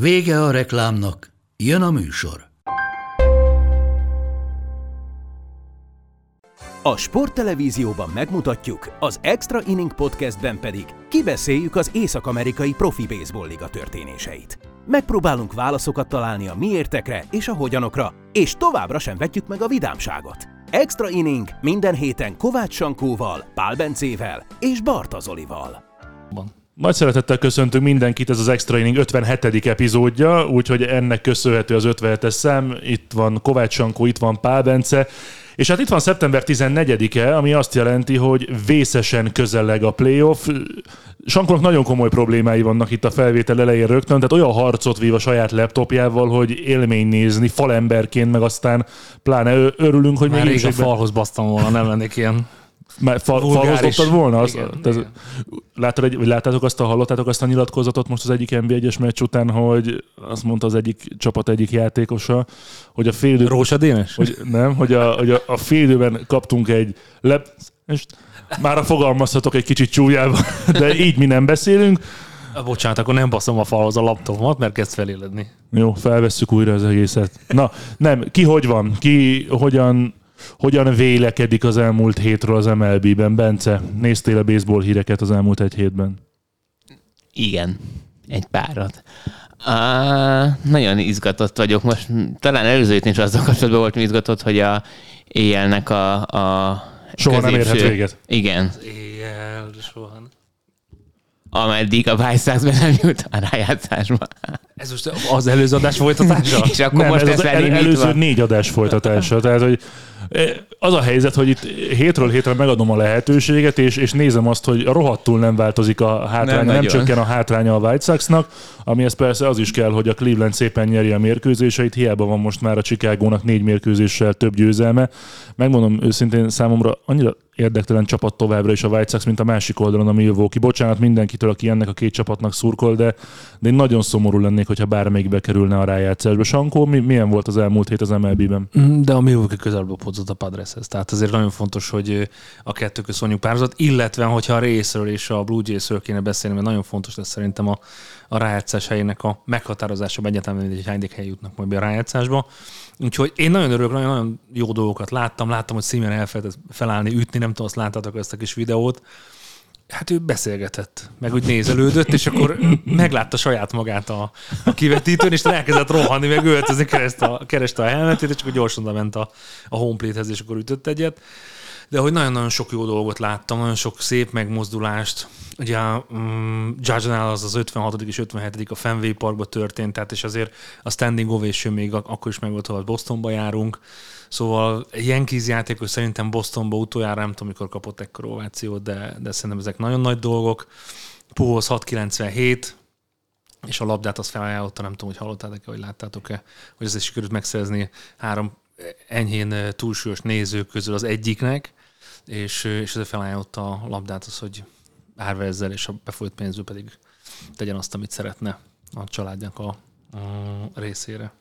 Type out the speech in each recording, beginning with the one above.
Vége a reklámnak, jön a műsor. A sporttelevízióban megmutatjuk, az Extra Inning Podcastben pedig kibeszéljük az észak-amerikai profi baseball liga történéseit. Megpróbálunk válaszokat találni a miértekre és a hogyanokra, és továbbra sem vetjük meg a vidámságot. Extra Inning minden héten Kovács Sankóval, Pál Bencével és Barta Zolival. Nagy szeretettel köszöntünk mindenkit, ez az Extra Inning 57. epizódja, úgyhogy ennek köszönhető az 57-es szám. Itt van Kovács Sankó, itt van Pál Bence, és hát itt van szeptember 14-e, ami azt jelenti, hogy vészesen közelleg a playoff. Sankónak nagyon komoly problémái vannak itt a felvétel elején rögtön, tehát olyan harcot vív a saját laptopjával, hogy élmény nézni falemberként, meg aztán pláne örülünk, hogy Már még rég a falhoz basztam volna, nem lennék ilyen Már fa, dobtad volna? Azt, Igen, te, igen. Láttad egy, vagy láttátok azt a, hallottátok azt a nyilatkozatot most az egyik NB1-es meccs után, hogy azt mondta az egyik csapat egyik játékosa, hogy a fél idő, Rósa Dénes? hogy nem, hogy a, hogy a, a fél időben kaptunk egy lep, és már a fogalmazhatok egy kicsit csúlyában, de így mi nem beszélünk. Ah, Bocsánat, akkor nem baszom a falhoz a laptopomat, mert kezd feléledni. Jó, felvesszük újra az egészet. Na, nem, ki hogy van? Ki hogyan, hogyan vélekedik az elmúlt hétről az MLB-ben? Bence, néztél a baseball híreket az elmúlt egy hétben? Igen, egy párat. Uh, nagyon izgatott vagyok most. Talán előző héten is azzal kapcsolatban voltam izgatott, hogy a éjjelnek a, a Soha nem érhet véget. Igen, Éjjel, soha. nem. ameddig a be nem jut a rájátszásba. Ez most az előző adás folytatása? És akkor Nem, most ez ez az el, előző négy adás folytatása. Tehát, hogy az a helyzet, hogy itt hétről hétre megadom a lehetőséget, és, és nézem azt, hogy rohadtul nem változik a hátránya, nem, Nem nagyon. csökken a hátránya a White Sox-nak, amihez persze az is kell, hogy a Cleveland szépen nyeri a mérkőzéseit, hiába van most már a Chicagónak négy mérkőzéssel több győzelme. Megmondom őszintén, számomra annyira érdektelen csapat továbbra is a White Sox, mint a másik oldalon a Milwaukee. Bocsánat mindenkitől, aki ennek a két csapatnak szurkol, de, de én nagyon szomorú lennék, hogyha bármelyik bekerülne a rájátszásba. Sankó, mi, milyen volt az elmúlt hét az MLB-ben? Mm, De a Milwaukee közelből podzott a Padreshez. Tehát azért nagyon fontos, hogy a kettő köz mondjuk pározat, illetve hogyha a részről és a Blue Jays-ről kéne beszélni, mert nagyon fontos lesz szerintem a, a rájátszás helyének a meghatározása, egyáltalán mindegy, hogy hányadik hely jutnak majd be a rájátszásba. Úgyhogy én nagyon örülök, nagyon, nagyon jó dolgokat láttam. Láttam, hogy Simeon elfelejtett felállni, ütni, nem tudom, azt láttátok ezt a kis videót. Hát ő beszélgetett, meg úgy nézelődött, és akkor meglátta saját magát a, a kivetítőn, és elkezdett rohanni, meg öltözni, kereste a, kereste a helmetét, és akkor gyorsan ment a, a homeplate-hez, és akkor ütött egyet. De hogy nagyon-nagyon sok jó dolgot láttam, nagyon sok szép megmozdulást. Ugye um, Judge-nál az az 56. és 57. a Fenway Parkba történt, tehát és azért a standing ovation még ak- akkor is meg volt, ha Bostonba járunk. Szóval Yankees játékos szerintem Bostonba utoljára, nem tudom, mikor kapott ekkora ovációt, de, de szerintem ezek nagyon nagy dolgok. Puhoz 697, és a labdát azt felajánlotta, nem tudom, hogy hallottátok-e, vagy láttátok-e, hogy ezt sikerült megszerzni három enyhén túlsúlyos nézők közül az egyiknek, és, és ezzel felajánlotta a labdát az, hogy árva ezzel, és a befolyott pénzből pedig tegyen azt, amit szeretne a családnak a, a részére.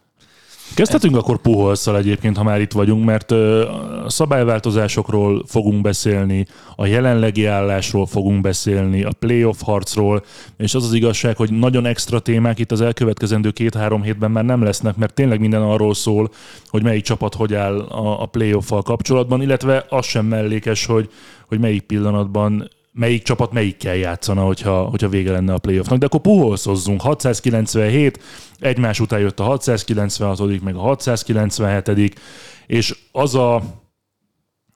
Kezdhetünk akkor Puholszal egyébként, ha már itt vagyunk, mert a szabályváltozásokról fogunk beszélni, a jelenlegi állásról fogunk beszélni, a playoff harcról, és az az igazság, hogy nagyon extra témák itt az elkövetkezendő két-három hétben már nem lesznek, mert tényleg minden arról szól, hogy melyik csapat hogy áll a, playoff-val kapcsolatban, illetve az sem mellékes, hogy, hogy melyik pillanatban melyik csapat melyikkel játszana, hogyha, hogyha vége lenne a playoffnak. De akkor puholszozzunk. 697, egymás után jött a 696 meg a 697 és az a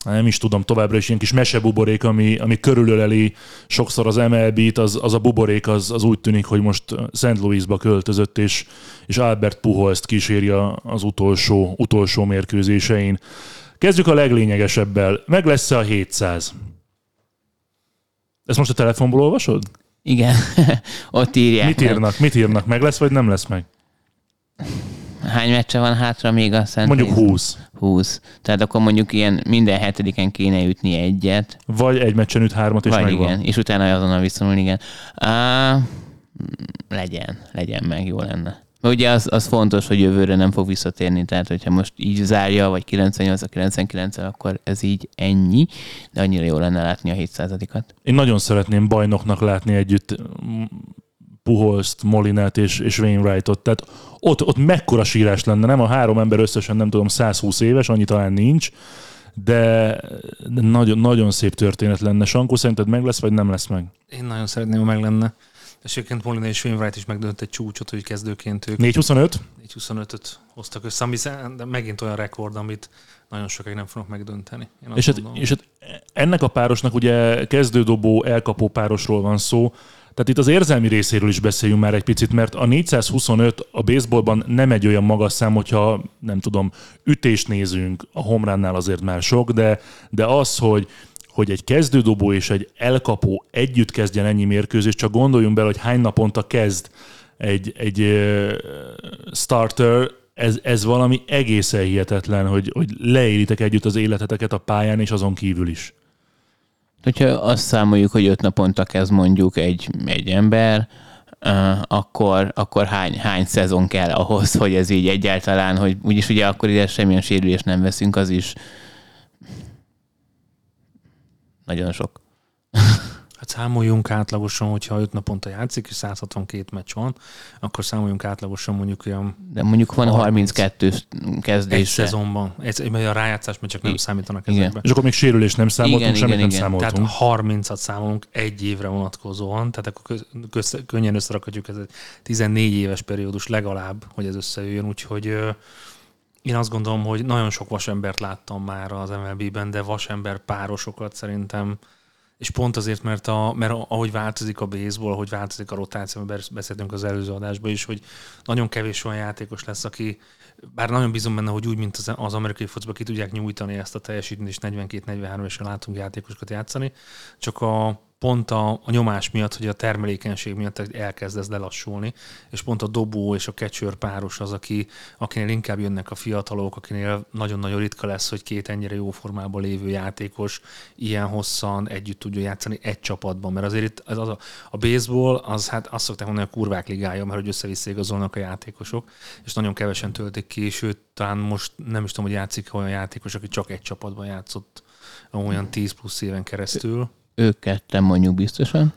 nem is tudom, továbbra is ilyen kis mesebuborék, ami, ami körülöleli sokszor az MLB-t, az, az a buborék az, az úgy tűnik, hogy most St. Louisba költözött, és, és Albert Puholst kíséri az utolsó, utolsó mérkőzésein. Kezdjük a leglényegesebbel. Meg lesz a 700? Ezt most a telefonból olvasod? Igen, ott írják. Mit írnak? Mit írnak? Meg lesz, vagy nem lesz meg? Hány meccse van hátra még a Szent Mondjuk 20. 20. Tehát akkor mondjuk ilyen minden hetediken kéne ütni egyet. Vagy egy meccsen üt hármat, és Vagy megvan. igen, és utána azonnal visszanulni, igen. Uh, legyen, legyen meg, jó lenne. Mert ugye az, az fontos, hogy jövőre nem fog visszatérni, tehát hogyha most így zárja, vagy 98 a 99 akkor ez így ennyi, de annyira jó lenne látni a 700-at. Én nagyon szeretném bajnoknak látni együtt Puholst, Molinát és, és Wainwrightot. Tehát ott, ott mekkora sírás lenne, nem? A három ember összesen nem tudom 120 éves, annyi talán nincs, de, de nagyon, nagyon szép történet lenne. Sankó, szerinted meg lesz, vagy nem lesz meg? Én nagyon szeretném, ha meg lenne. És egyébként Molina és Wainwright is megdönt egy csúcsot, hogy kezdőként ők 425? 4-25-öt hoztak össze, ami de megint olyan rekord, amit nagyon sokáig nem fognak megdönteni. Én És hát, és hát ennek a párosnak ugye kezdődobó, elkapó párosról van szó, tehát itt az érzelmi részéről is beszéljünk már egy picit, mert a 425 a baseballban nem egy olyan magas szám, hogyha nem tudom, ütést nézünk, a homránnál azért már sok, de, de az, hogy hogy egy kezdődobó és egy elkapó együtt kezdjen ennyi mérkőzést, csak gondoljunk bele, hogy hány naponta kezd egy, egy starter, ez, ez valami egészen hihetetlen, hogy, hogy leéritek együtt az életeteket a pályán és azon kívül is. Hogyha azt számoljuk, hogy öt naponta kezd mondjuk egy, egy ember, akkor, akkor hány, hány szezon kell ahhoz, hogy ez így egyáltalán, hogy úgyis ugye akkor ide semmilyen sérülést nem veszünk, az is nagyon sok. Hát számoljunk átlagosan, hogyha 5 naponta játszik, és 162 meccs van, akkor számoljunk átlagosan mondjuk olyan De mondjuk van 30. 32 egy kezdése. szezonban. Egy, mert a rájátszás meccsek nem I- számítanak igen. ezekbe. És akkor még sérülés nem számoltunk, Igen, semmit igen, nem igen. Tehát számoltunk. 30-at számolunk egy évre vonatkozóan, tehát akkor köz, köz, könnyen összerakhatjuk ez egy 14 éves periódus legalább, hogy ez összejöjjön, úgyhogy ö, én azt gondolom, hogy nagyon sok vasembert láttam már az MLB-ben, de vasember párosokat szerintem, és pont azért, mert, a, mert ahogy változik a baseball, ahogy változik a rotáció, beszéltünk az előző adásban is, hogy nagyon kevés olyan játékos lesz, aki bár nagyon bízom benne, hogy úgy, mint az, az amerikai focban ki tudják nyújtani ezt a teljesítményt, és 42-43 és látunk játékosokat játszani, csak a pont a, a nyomás miatt, hogy a termelékenység miatt elkezd ez lelassulni, és pont a dobó és a catcher páros az, aki, akinél inkább jönnek a fiatalok, akinél nagyon-nagyon ritka lesz, hogy két ennyire jó formában lévő játékos ilyen hosszan együtt tudja játszani egy csapatban, mert azért itt az, az a, a baseball, az hát azt szokták mondani, a kurvák ligája, mert hogy össze-vissza igazolnak a játékosok, és nagyon kevesen töltik ki, sőt, talán most nem is tudom, hogy játszik olyan játékos, aki csak egy csapatban játszott olyan 10 plusz éven keresztül Ők ketten mondjuk biztosan.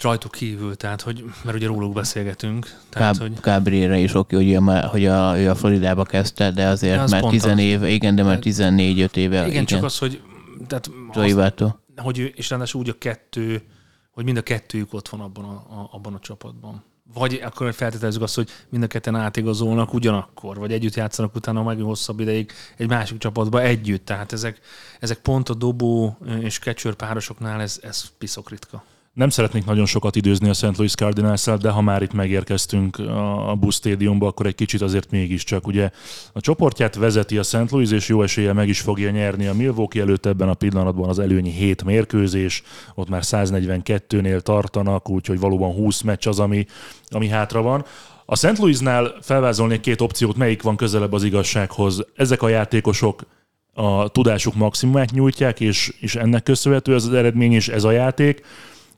rajtuk kívül, tehát hogy, mert ugye róluk beszélgetünk, tehát hogy Gabrielre is oké, hogy, ő, hogy a, ő a Floridába kezdte, de azért Ja, az már pont 10 az. éve, igen, de már 14-5 éve. igen, igen, csak az, hogy tehát az, hogy ő- és ráadásul úgy a kettő, hogy mind a kettőjük ott van abban a, a, abban a csapatban. Vagy akkor feltételezzük azt, hogy mind a ketten átigazolnak ugyanakkor, vagy együtt játszanak utána meg hosszabb ideig egy másik csapatba együtt. Tehát ezek, ezek pont a dobó és catcher párosoknál ez, ez piszok ritka. Nem szeretnék nagyon sokat időzni a St. Louis cardinals de ha már itt megérkeztünk a Busch Stadiumba, akkor egy kicsit azért mégiscsak. Ugye a csoportját vezeti a St. Louis, és jó esélye meg is fogja nyerni a Milwaukee előtt ebben a pillanatban az előnyi 7 mérkőzés, ott már 142-nél tartanak, úgyhogy valóban 20 meccs az, ami, ami hátra van. A St. Louisnál felvázolnék két opciót, melyik van közelebb az igazsághoz. Ezek a játékosok a tudásuk maximumát nyújtják, és, és ennek köszönhető ez az eredmény, és ez a játék,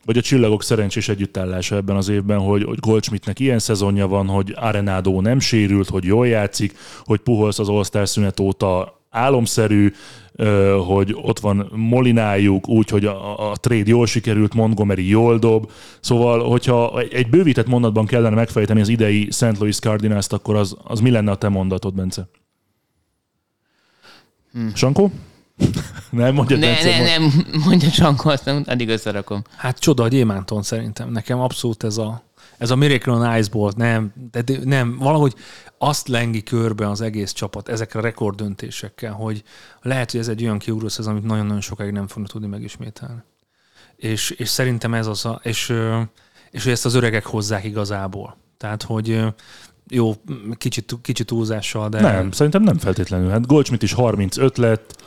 vagy a csillagok szerencsés együttállása ebben az évben, hogy, hogy Goldschmidtnek ilyen szezonja van, hogy Arenado nem sérült, hogy jól játszik, hogy Puholsz az All-Star szünet óta álomszerű, hogy ott van Molinájuk, úgy, hogy a, a trade jól sikerült, Montgomery jól dob. Szóval, hogyha egy- egy bővített mondatban kellene megfejteni az idei St. Louis Cardinals-t, akkor az, az mi lenne a te mondatod, Bence? Hmm. Sankó? nem, mondja Ne, ne, nem, mondja Csankó, aztán addig összerakom. Hát csoda a gyémánton szerintem. Nekem abszolút ez a, ez a Miracle on Ice Bolt, nem, de de nem, valahogy azt lengi körbe az egész csapat ezekre a rekorddöntésekkel, hogy lehet, hogy ez egy olyan kiugró szezon, amit nagyon-nagyon sokáig nem fognak tudni megismételni. És, és szerintem ez az a, és, és hogy ezt az öregek hozzák igazából. Tehát, hogy jó, kicsit, kicsit túlzással, de... Nem, szerintem nem feltétlenül. Hát Goldschmidt is 35 lett,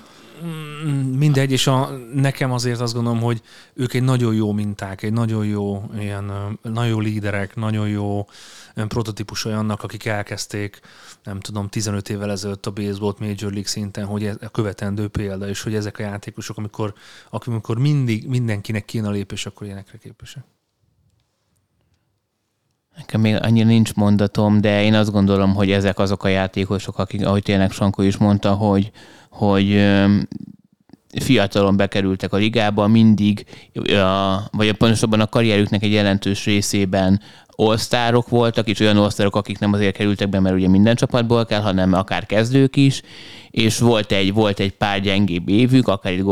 Mindegy, és a, nekem azért azt gondolom, hogy ők egy nagyon jó minták, egy nagyon jó, ilyen, nagyon jó líderek, nagyon jó olyan prototípus olyannak, akik elkezdték, nem tudom, 15 évvel ezelőtt a baseball Major League szinten, hogy ez a követendő példa, és hogy ezek a játékosok, amikor, amikor mindig mindenkinek kéne a lépés, akkor ilyenekre képesek. Nekem még annyira nincs mondatom, de én azt gondolom, hogy ezek azok a játékosok, akik, ahogy tényleg Sankó is mondta, hogy, hogy fiatalon bekerültek a ligába, mindig, a, vagy pontosabban a karrierüknek egy jelentős részében all voltak, és olyan all akik nem azért kerültek be, mert ugye minden csapatból kell, hanem akár kezdők is, és volt egy, volt egy pár gyengébb évük, akár itt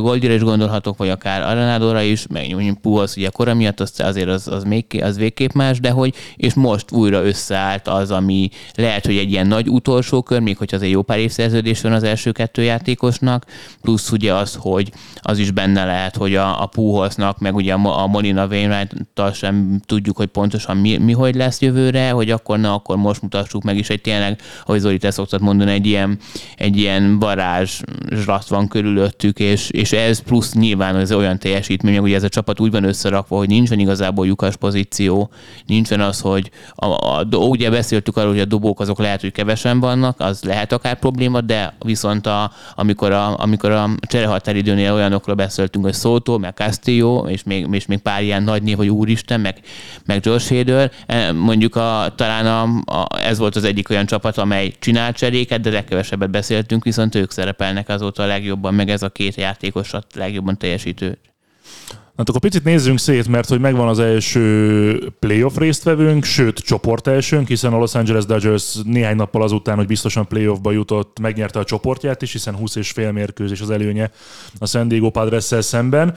Goldira is gondolhatok, vagy akár Arenadora is, meg mondjuk Puhoz ugye kora miatt, az, azért az, az, még, az végképp más, de hogy, és most újra összeállt az, ami lehet, hogy egy ilyen nagy utolsó kör, még hogy azért jó pár évszerződés van az első kettő játékosnak, plusz ugye az, hogy az is benne lehet, hogy a, a Puhosnak, meg ugye a, a Molina wainwright sem tudjuk, hogy pontosan mi, mi, hogy lesz jövőre, hogy akkor na, akkor most mutassuk meg is, hogy tényleg, ahogy Zoli, te szoktad mondani, egy ilyen, egy ilyen varázslat van körülöttük, és, és ez plusz nyilván az olyan teljesítmény, hogy ez a csapat úgy van összerakva, hogy nincsen igazából lyukas pozíció, nincsen az, hogy a, a, ugye beszéltük arról, hogy a dobók azok lehet, hogy kevesen vannak, az lehet akár probléma, de viszont a, amikor a, amikor a cserehatáridőnél olyanokról beszéltünk, hogy Szótó, meg Castillo, és még, és még pár ilyen nagy név, hogy úristen, meg, meg Josh Hader, eh, mondjuk a, talán a, a, ez volt az egyik olyan csapat, amely csinált cseréket, de legkevesebbet beszéltünk, viszont ők szerepelnek azóta a legjobban, meg ez a két játékos a legjobban teljesítő. Hát akkor picit nézzünk szét, mert hogy megvan az első playoff résztvevőnk, sőt csoport elsőnk, hiszen a Los Angeles Dodgers néhány nappal azután, hogy biztosan playoffba jutott, megnyerte a csoportját is, hiszen 20 és fél mérkőzés az előnye a San Diego padres szemben.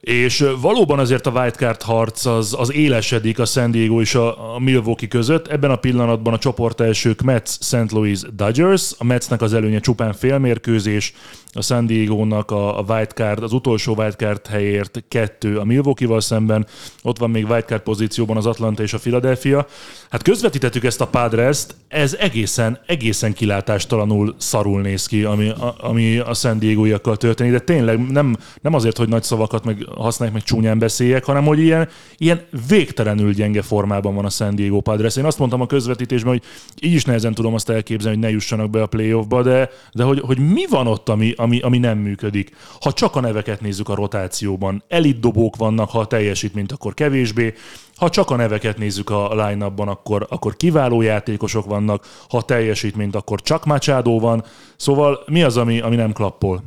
És valóban azért a wildcard harc az, az élesedik a San Diego és a, a Milwaukee között. Ebben a pillanatban a csoport elsők Mets, St. Louis, Dodgers. A Metsnek az előnye csupán félmérkőzés, a San Diego-nak a, a wildcard, az utolsó wildcard helyért kettő a Milwaukee-val szemben, ott van még wildcard pozícióban az Atlanta és a Philadelphia. Hát közvetítettük ezt a Padres-t, ez egészen, egészen kilátástalanul szarul néz ki, ami, a, ami a San Diego-iakkal történik, de tényleg nem, nem azért, hogy nagy szavakat meg használják, meg csúnyán beszéljek, hanem hogy ilyen, ilyen végtelenül gyenge formában van a San Diego Padres. Én azt mondtam a közvetítésben, hogy így is nehezen tudom azt elképzelni, hogy ne jussanak be a playoffba, de, de hogy, hogy mi van ott, ami, ami, ami nem működik. Ha csak a neveket nézzük a rotációban, elitdobók vannak, ha a teljesítményt, akkor kevésbé. Ha csak a neveket nézzük a line akkor, akkor kiváló játékosok vannak, ha a teljesítményt, akkor csak Machado van. Szóval mi az, ami, ami nem klappol?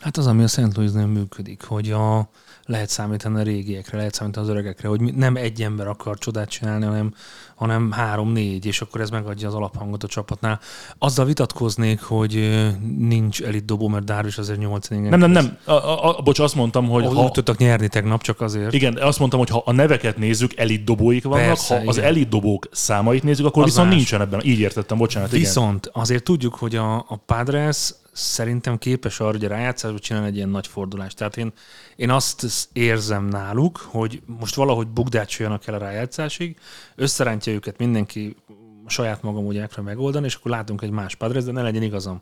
Hát az, ami a Szent Louis nem működik, hogy a, lehet számítani a régiekre, lehet számítani az öregekre, hogy nem egy ember akar csodát csinálni, hanem, hanem három-négy, és akkor ez megadja az alaphangot a csapatnál. Azzal vitatkoznék, hogy nincs elit dobó, mert Darvish azért 8 Nem, nem, nem. A, a, a, bocs, azt mondtam, hogy... Ha, úgy tudtak nyerni tegnap, csak azért. Igen, azt mondtam, hogy ha a neveket nézzük, elit dobóik vannak, Persze, ha igen. az elit dobók számait nézzük, akkor az viszont más. nincsen ebben. Így értettem, bocsánat. Viszont igen. azért tudjuk, hogy a, a Padres szerintem képes arra, hogy a rájátszásban csinálni egy ilyen nagy fordulást. Tehát én, én azt érzem náluk, hogy most valahogy bugdácsoljanak el a rájátszásig, összerántja őket mindenki saját magam úgy akar megoldani, és akkor látunk egy más Padres, de ne legyen igazam.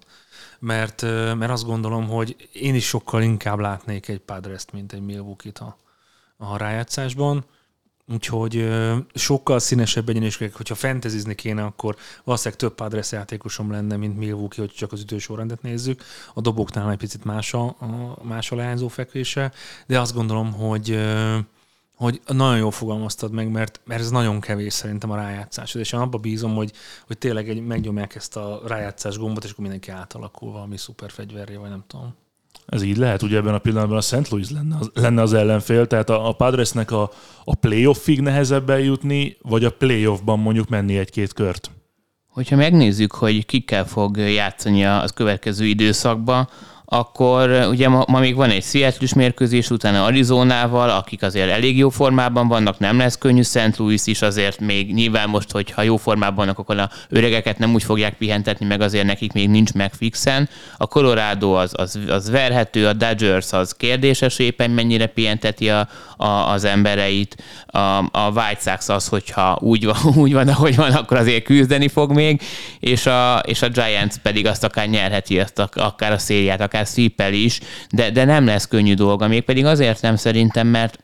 Mert, mert azt gondolom, hogy én is sokkal inkább látnék egy Padres-t, mint egy Milwaukee-t a, a rájátszásban Úgyhogy sokkal színesebb egyenességek, hogyha fantazizni kéne, akkor valószínűleg több Padres játékosom lenne, mint Milwaukee, hogy csak az ütősorrendet nézzük. A dobóknál egy picit más a, a, más a leányzó fekvése, de azt gondolom, hogy hogy nagyon jól fogalmaztad meg, mert, mert ez nagyon kevés szerintem a rájátszás. És én abban bízom, hogy, hogy tényleg egy, megnyomják ezt a rájátszás gombot, és akkor mindenki átalakul valami szuper fegyverré, vagy nem tudom. Ez így lehet, ugye ebben a pillanatban a St. Louis lenne az, lenne az ellenfél, tehát a, a Padresnek a, a playoffig nehezebb eljutni, vagy a playoffban mondjuk menni egy-két kört? Hogyha megnézzük, hogy kikkel fog játszani az következő időszakban, akkor ugye ma, ma még van egy seattle mérkőzés, utána Arizonával, akik azért elég jó formában vannak, nem lesz könnyű, St. Louis is azért még nyilván most, hogyha jó formában vannak, akkor a öregeket nem úgy fogják pihentetni, meg azért nekik még nincs meg fixen. A Colorado az, az, az verhető, a Dodgers az kérdéses éppen mennyire pihenteti a, a, az embereit, a, a White Sox az, hogyha úgy van, úgy van, ahogy van, akkor azért küzdeni fog még, és a, és a Giants pedig azt akár nyerheti, azt akár a szériát, akár sweep is, de, de nem lesz könnyű dolga, még pedig azért nem szerintem, mert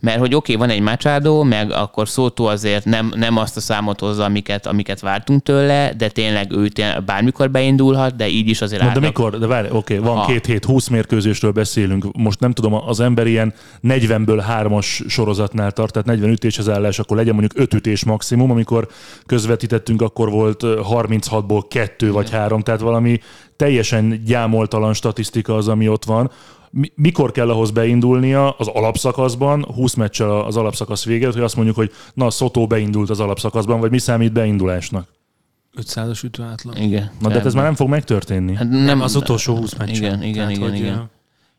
mert hogy oké, okay, van egy Machado, meg akkor Szótó azért nem, nem azt a számot hozza, amiket, amiket vártunk tőle, de tényleg ő tényleg bármikor beindulhat, de így is azért Na, De mikor? De várj, oké, okay, van ha. két hét, 20 mérkőzésről beszélünk. Most nem tudom, az ember ilyen 40-ből 3-as sorozatnál tart, tehát 40 ütéshez állás, akkor legyen mondjuk 5 ütés maximum, amikor közvetítettünk, akkor volt 36-ból 2 vagy 3, tehát valami teljesen gyámoltalan statisztika az, ami ott van mikor kell ahhoz beindulnia az alapszakaszban, 20 meccsel az alapszakasz véget, hogy azt mondjuk, hogy na, Szotó beindult az alapszakaszban, vagy mi számít beindulásnak? 500-as ütőátlag. Igen. Na, de hát ez már nem fog megtörténni. Hát nem az utolsó 20 meccs. Igen, igen, Tehát, igen, igen.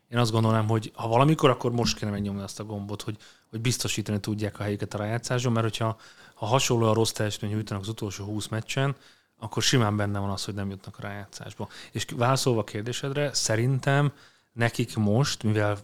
Én azt gondolom, hogy ha valamikor, akkor most kéne megnyomni azt a gombot, hogy, hogy biztosítani tudják a helyüket a rájátszáson, mert hogyha ha hasonló a rossz teljesítmény nyújtanak az utolsó 20 meccsen, akkor simán benne van az, hogy nem jutnak a rájátszásba. És válaszolva a kérdésedre, szerintem nekik most, mivel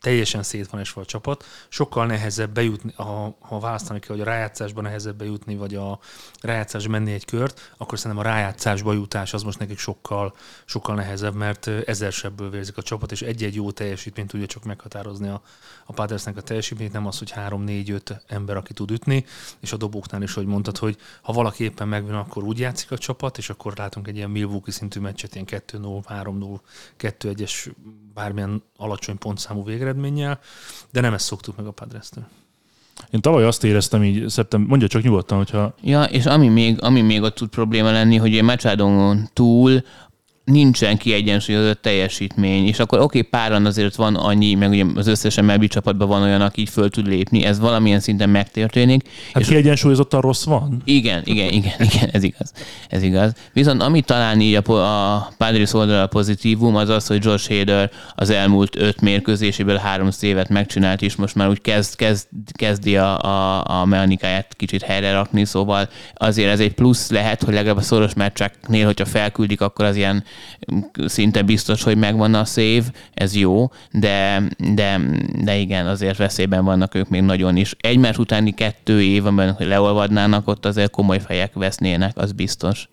teljesen szét van esve a csapat, sokkal nehezebb bejutni, ha, ha választani kell, hogy a rájátszásban nehezebb bejutni, vagy a rájátszásba menni egy kört, akkor szerintem a rájátszásba jutás az most nekik sokkal, sokkal nehezebb, mert ezersebből vérzik a csapat, és egy-egy jó teljesítményt tudja csak meghatározni a, a Padersnek a teljesítményt, nem az, hogy 3-4-5 ember, aki tud ütni, és a dobóknál is, hogy mondtad, hogy ha valaki éppen megvan, akkor úgy játszik a csapat, és akkor látunk egy ilyen Milwaukee szintű meccset, ilyen 2-0, 3-0, 2-1-es bármilyen alacsony pontszámú végeredménnyel, de nem ezt szoktuk meg a Padres-től. Én tavaly azt éreztem így, szeptember, mondja csak nyugodtan, hogyha... Ja, és ami még, ami még ott tud probléma lenni, hogy egy Machadon túl nincsen kiegyensúlyozott teljesítmény, és akkor oké, okay, páran azért van annyi, meg ugye az összes MLB csapatban van olyan, aki így föl tud lépni, ez valamilyen szinten megtörténik. Hát és kiegyensúlyozottan rossz van? Igen, igen, igen, igen, ez igaz. Ez igaz. Viszont ami talán így a, a Padres oldal pozitívum, az az, hogy Josh Hader az elmúlt öt mérkőzéséből három évet megcsinált, és most már úgy kezd, kezd, kezdi a, a, a mechanikáját kicsit helyre rakni, szóval azért ez egy plusz lehet, hogy legalább a szoros meccseknél, hogyha felküldik, akkor az ilyen szinte biztos, hogy megvan a szév, ez jó, de, de, de igen, azért veszélyben vannak ők még nagyon is. Egymás utáni kettő év, amiben leolvadnának, ott azért komoly fejek vesznének, az biztos.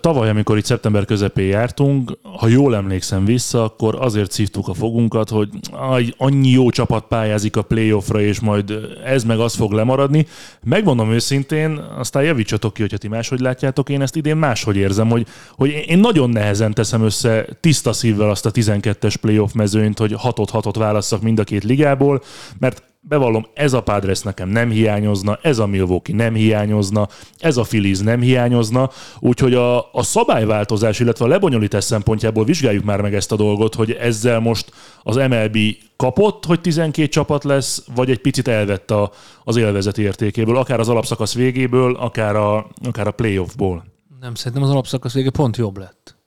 Tavaly, amikor itt szeptember közepén jártunk, ha jól emlékszem vissza, akkor azért szívtuk a fogunkat, hogy annyi jó csapat pályázik a playoffra, és majd ez meg az fog lemaradni. Megmondom őszintén, aztán javítsatok ki, hogyha ti máshogy látjátok, én ezt idén máshogy érzem, hogy, hogy én nagyon nehezen teszem össze tiszta szívvel azt a 12-es playoff mezőnyt, hogy hatot-hatot válasszak mind a két ligából, mert bevallom, ez a Padres nekem nem hiányozna, ez a Milwaukee nem hiányozna, ez a Phillies nem hiányozna, úgyhogy a, a szabályváltozás, illetve a lebonyolítás szempontjából vizsgáljuk már meg ezt a dolgot, hogy ezzel most az MLB kapott, hogy 12 csapat lesz, vagy egy picit elvett a, az élvezeti értékéből, akár az alapszakasz végéből, akár a, akár a playoffból. Nem, szerintem az alapszakasz vége pont jobb lett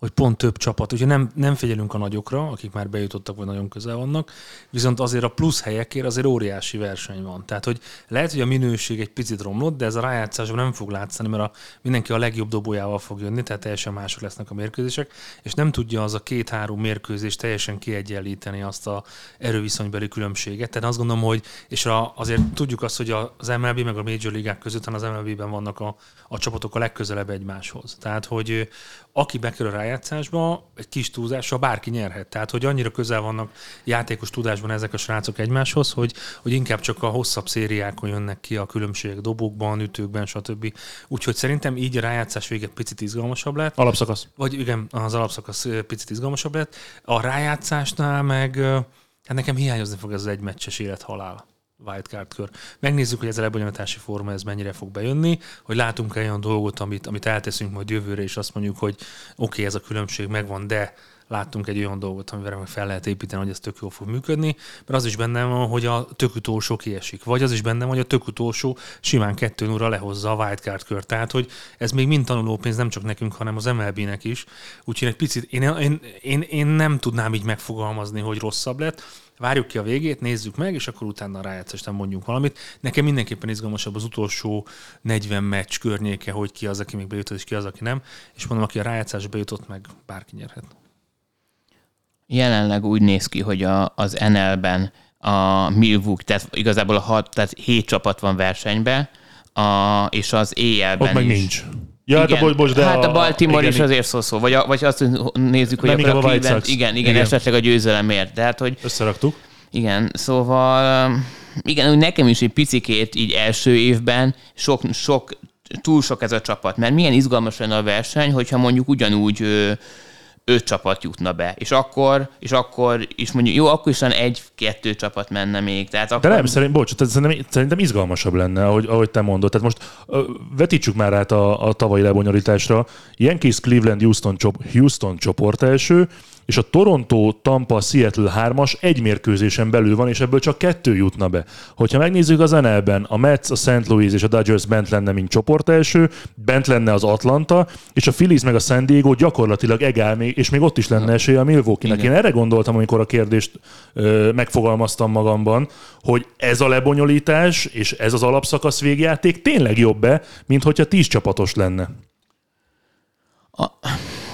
hogy pont több csapat, úgyhogy nem, nem figyelünk a nagyokra, akik már bejutottak, vagy nagyon közel vannak, viszont azért a plusz helyekért azért óriási verseny van. Tehát, hogy lehet, hogy a minőség egy picit romlott, de ez a rájátszásban nem fog látszani, mert a, mindenki a legjobb dobójával fog jönni, tehát teljesen mások lesznek a mérkőzések, és nem tudja az a két-három mérkőzés teljesen kiegyenlíteni azt a erőviszonybeli különbséget. Tehát azt gondolom, hogy, és a, azért tudjuk azt, hogy az MLB meg a Major Ligák között, az MLB-ben vannak a, a csapatok a legközelebb egymáshoz. Tehát, hogy aki bekerül a rájátszásba, egy kis túlzással bárki nyerhet. Tehát, hogy annyira közel vannak játékos tudásban ezek a srácok egymáshoz, hogy, hogy inkább csak a hosszabb szériákon jönnek ki a különbségek dobokban, ütőkben, stb. Úgyhogy szerintem így a rájátszás vége picit izgalmasabb lett. Alapszakasz. Vagy igen, az alapszakasz picit izgalmasabb lett. A rájátszásnál meg hát nekem hiányozni fog ez az egy meccses élet-halál wildcard kör. Megnézzük, hogy ez a lebonyolítási forma ez mennyire fog bejönni, hogy látunk-e olyan dolgot, amit, amit elteszünk majd jövőre, és azt mondjuk, hogy oké, okay, ez a különbség megvan, de láttunk egy olyan dolgot, amivel meg fel lehet építeni, hogy ez tök jól fog működni, mert az is benne van, hogy a tök utolsó kiesik, vagy az is benne van, hogy a tök utolsó simán 2 0 lehozza a wildcard kört. Tehát, hogy ez még mind tanulópénz nem csak nekünk, hanem az MLB-nek is. Úgyhogy egy picit én, én, én, én nem tudnám így megfogalmazni, hogy rosszabb lett. Várjuk ki a végét, nézzük meg, és akkor utána a rájátszást mondjunk valamit. Nekem mindenképpen izgalmasabb az utolsó 40 meccs környéke, hogy ki az, aki még bejutott, és ki az, aki nem. És mondom, aki a rájátszásba bejutott, meg bárki nyerhet. Jelenleg úgy néz ki, hogy a, az NL-ben a Milwaukee, tehát igazából a hat, tehát hét csapat van versenyben, a, és az éjjelben Ott meg is. nincs. Ja, hát a, bocs, de hát a Baltimore igen, is azért szó szó. Vagy, a, vagy azt nézzük, hogy akkor igen, a a Cleveland, igen, igen, Igen. esetleg a győzelemért. De hát, hogy Összeraktuk. igen, szóval igen, úgy nekem is egy picikét így első évben sok, sok, túl sok ez a csapat, mert milyen izgalmas lenne a verseny, hogyha mondjuk ugyanúgy öt csapat jutna be, és akkor, és akkor is mondjuk, jó, akkor is egy-kettő csapat menne még. Tehát De akkor, nem, szerint, bocs, tehát szerintem, szerintem izgalmasabb lenne, ahogy, ahogy te mondod. Tehát most vetítsük már át a, a tavalyi lebonyolításra. Yankees, Cleveland, Houston, Houston csoport első, és a Toronto, Tampa, Seattle 3-as egy mérkőzésen belül van, és ebből csak kettő jutna be. Hogyha megnézzük az NL-ben, a Mets, a St. Louis és a Dodgers bent lenne, mint csoport első, bent lenne az Atlanta, és a Phillies meg a San Diego gyakorlatilag egál, és még ott is lenne esélye a Milwaukee-nek. Én erre gondoltam, amikor a kérdést ö, megfogalmaztam magamban, hogy ez a lebonyolítás és ez az alapszakasz végjáték tényleg jobb-e, mint hogyha tíz csapatos lenne. A,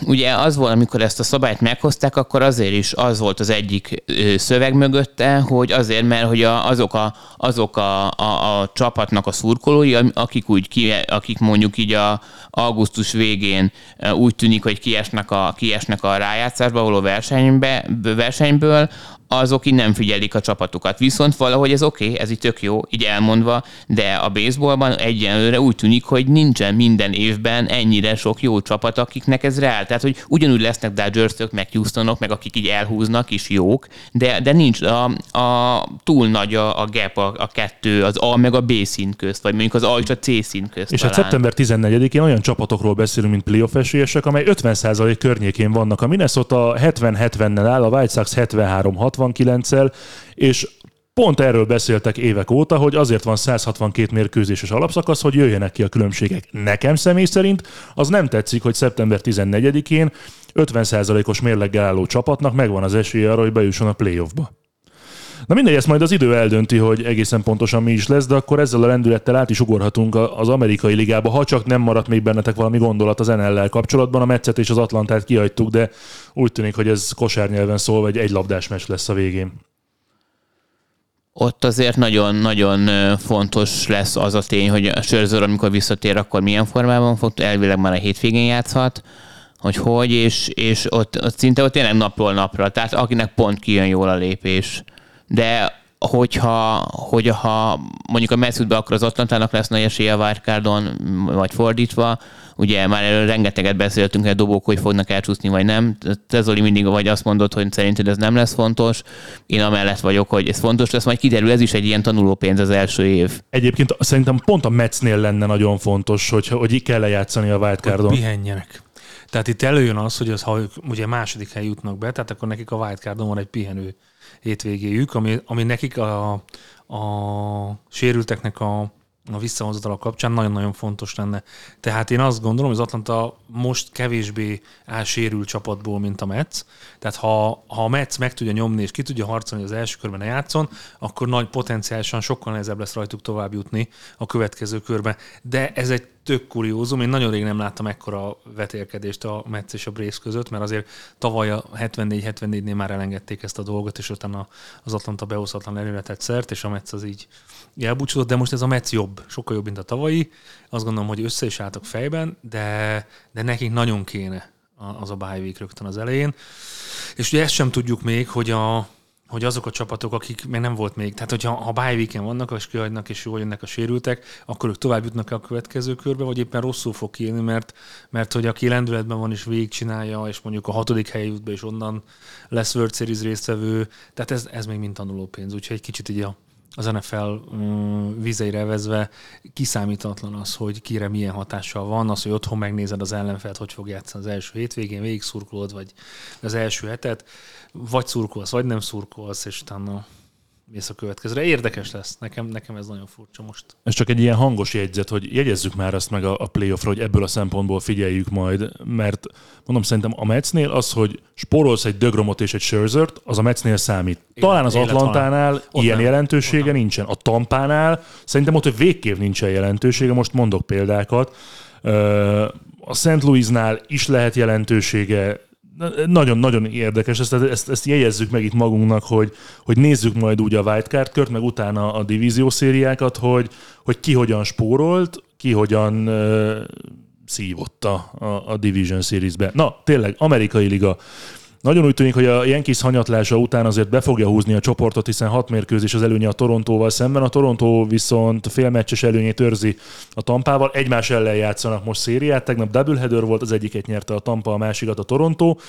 ugye az volt, amikor ezt a szabályt meghozták, akkor azért is az volt az egyik szöveg mögötte, hogy azért, mert hogy a, azok, a, azok a, a, a csapatnak a szurkolói, akik, úgy ki, akik mondjuk így a augusztus végén úgy tűnik, hogy kiesnek a, kiesnek a rájátszásba való versenybe, versenyből, azok így nem figyelik a csapatukat. Viszont valahogy ez oké, okay, ez így tök jó, így elmondva, de a baseballban egyenlőre úgy tűnik, hogy nincsen minden évben ennyire sok jó csapat, akiknek ez reál. Tehát, hogy ugyanúgy lesznek Dodgersök, meg Houstonok, meg akik így elhúznak, is jók, de, de nincs a, a túl nagy a, a gap, a, a kettő, az A meg a B szint közt, vagy mondjuk az A és a C szint közt És hát talán. szeptember 14-én olyan csapatokról beszélünk, mint playoff esélyesek, amely 50% környékén vannak. A Minnesota 70-70-nel áll, a White Sox 73-69-el, és pont erről beszéltek évek óta, hogy azért van 162 mérkőzéses alapszakasz, hogy jöjjenek ki a különbségek. Nekem személy szerint az nem tetszik, hogy szeptember 14-én 50%-os mérleggel álló csapatnak megvan az esélye arra, hogy bejusson a playoffba. Na mindegy, ezt majd az idő eldönti, hogy egészen pontosan mi is lesz, de akkor ezzel a lendülettel át is ugorhatunk az amerikai ligába, ha csak nem maradt még bennetek valami gondolat az NL-lel kapcsolatban. A Metszet és az Atlantát kihagytuk, de úgy tűnik, hogy ez kosárnyelven szólva egy egylabdás meccs lesz a végén. ott azért nagyon-nagyon fontos lesz az a tény, hogy a Scherzer, amikor visszatér, akkor milyen formában fog, elvileg már a hétvégén játszhat, hogy hogy, és, és ott, ott szinte ott tényleg napról napra, tehát akinek pont kijön jól a lépés. De hogyha, hogyha mondjuk a Metsutbe, akkor az Atlantának lesz nagy esélye a wildcardon, vagy fordítva, ugye már erről rengeteget beszéltünk, hogy a dobók hogy fognak elcsúszni, vagy nem. Te Zoli mindig vagy azt mondod, hogy szerinted ez nem lesz fontos. Én amellett vagyok, hogy ez fontos lesz, majd kiderül, ez is egy ilyen tanulópénz az első év. Egyébként szerintem pont a Metsnél lenne nagyon fontos, hogy, hogy kell lejátszani a hogy wildcardon. pihenjenek. Tehát itt előjön az, hogy az, ha ők ugye második hely jutnak be, tehát akkor nekik a wildcardon van egy pihenő hétvégéjük, ami, ami nekik a, a sérülteknek a, a visszahozatala kapcsán nagyon-nagyon fontos lenne. Tehát én azt gondolom, hogy az Atlanta most kevésbé áll sérült csapatból, mint a Mets. Tehát ha, ha a Mets meg tudja nyomni és ki tudja harcolni, az első körben ne játszon, akkor nagy potenciálisan sokkal nehezebb lesz rajtuk tovább jutni a következő körbe. De ez egy tök kuriózum. Én nagyon rég nem láttam ekkora vetélkedést a Metsz és a Brace között, mert azért tavaly a 74-74-nél már elengedték ezt a dolgot, és utána az Atlanta behozhatlan előre tett szert, és a Metsz az így elbúcsúzott, de most ez a Metsz jobb, sokkal jobb, mint a tavalyi. Azt gondolom, hogy össze is álltak fejben, de, de nekik nagyon kéne az a bye week rögtön az elején. És ugye ezt sem tudjuk még, hogy a, hogy azok a csapatok, akik még nem volt még, tehát hogyha ha bye weeken vannak, és kihagynak, és jól jönnek a sérültek, akkor ők tovább jutnak a következő körbe, vagy éppen rosszul fog kijönni, mert, mert hogy aki lendületben van és végigcsinálja, és mondjuk a hatodik helyi jut be, és onnan lesz World Series résztvevő, tehát ez, ez még mind tanuló pénz, úgyhogy egy kicsit így a, az NFL mm, vizeire vezve kiszámítatlan az, hogy kire milyen hatással van, az, hogy otthon megnézed az ellenfelt, hogy fog játszani az első hétvégén, végig szurkolod, vagy az első hetet, vagy szurkolsz, vagy nem szurkolsz, és utána mész a következőre. Érdekes lesz. Nekem, nekem ez nagyon furcsa most. Ez csak egy ilyen hangos jegyzet, hogy jegyezzük már azt meg a, a playoffra, hogy ebből a szempontból figyeljük majd, mert mondom, szerintem a Metsnél az, hogy spórolsz egy Dögromot és egy Scherzert, az a Metsnél számít. Talán az élet Atlantánál Ott ilyen nem. jelentősége Ott nem. nincsen. A Tampánál szerintem ott, hogy végképp nincsen jelentősége, most mondok példákat. A St. Louisnál is lehet jelentősége, nagyon-nagyon érdekes, ezt, ezt, ezt jegyezzük meg itt magunknak, hogy, hogy nézzük majd úgy a wildcard kört, meg utána a divízió szériákat, hogy, hogy ki hogyan spórolt, ki hogyan uh, szívott a, a, a Division Series-be. Na, tényleg, amerikai liga. Nagyon úgy tűnik, hogy a Yankees hanyatlása után azért be fogja húzni a csoportot, hiszen hat mérkőzés az előnye a Torontóval szemben. A Torontó viszont félmeccses előnyét őrzi a Tampával. Egymás ellen játszanak most szériát. Tegnap doubleheader volt, az egyiket nyerte a Tampa, a másikat a Torontó.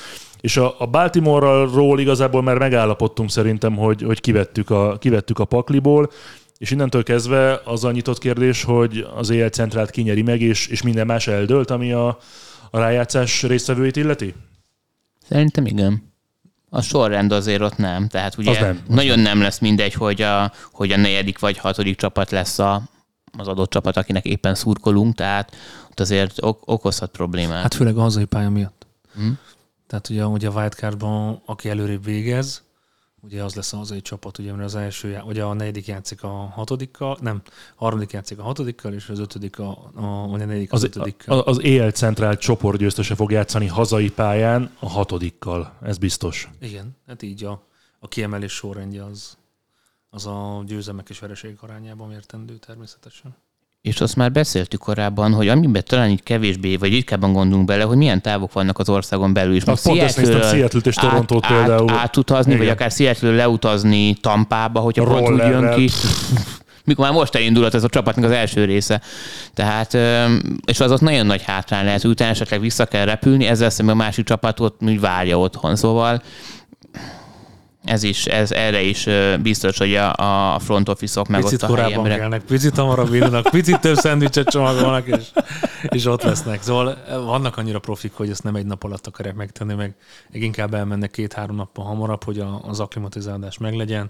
És a, a Baltimore-ról igazából már megállapodtunk szerintem, hogy, hogy kivettük, a, kivettük a pakliból. És innentől kezdve az a nyitott kérdés, hogy az EL centrált kinyeri meg, és, és minden más eldőlt, ami a, a rájátszás résztvevőit illeti? Szerintem igen. A sorrend azért ott nem. Tehát ugye Az nem, az nagyon nem. lesz mindegy, hogy a, hogy a negyedik vagy hatodik csapat lesz a, az adott csapat, akinek éppen szurkolunk, tehát ott azért ok- okozhat problémát. Hát főleg a hazai pálya miatt. Hm? Tehát ugye, ugye a wildcardban, aki előrébb végez, ugye az lesz a hazai csapat, ugye, mert az első, ugye a negyedik játszik a hatodikkal, nem, a harmadik játszik a hatodikkal, és az ötödik a, a vagy a negyedik az, Az, ötödikkel. az EL centrált csoportgyőztese fog játszani hazai pályán a hatodikkal, ez biztos. Igen, hát így a, a kiemelés sorrendje az, az a győzelmek és vereségek arányában értendő természetesen. És azt már beszéltük korábban, hogy amiben talán így kevésbé, vagy ritkábban gondolunk bele, hogy milyen távok vannak az országon belül is. Azt pont ezt néztem, Seattle-t és Torontót át, például. Át, átutazni, vagy Igen. akár Seattle leutazni Tampába, hogyha pont úgy jön ki. Mikor már most elindult ez a csapatnak az első része. Tehát, és az ott nagyon nagy hátrány lehet, hogy utána esetleg vissza kell repülni, ezzel szemben a másik csapatot úgy várja otthon. Szóval ez is, ez erre is biztos, hogy a, a front office-ok meg Picit ott a korábban emberek. kelnek, picit hamarabb indulnak, picit több szendvicset csomagolnak, és, és ott lesznek. Szóval vannak annyira profik, hogy ezt nem egy nap alatt akarják megtenni, meg meg inkább elmennek két-három nappal hamarabb, hogy a, az aklimatizálás meglegyen.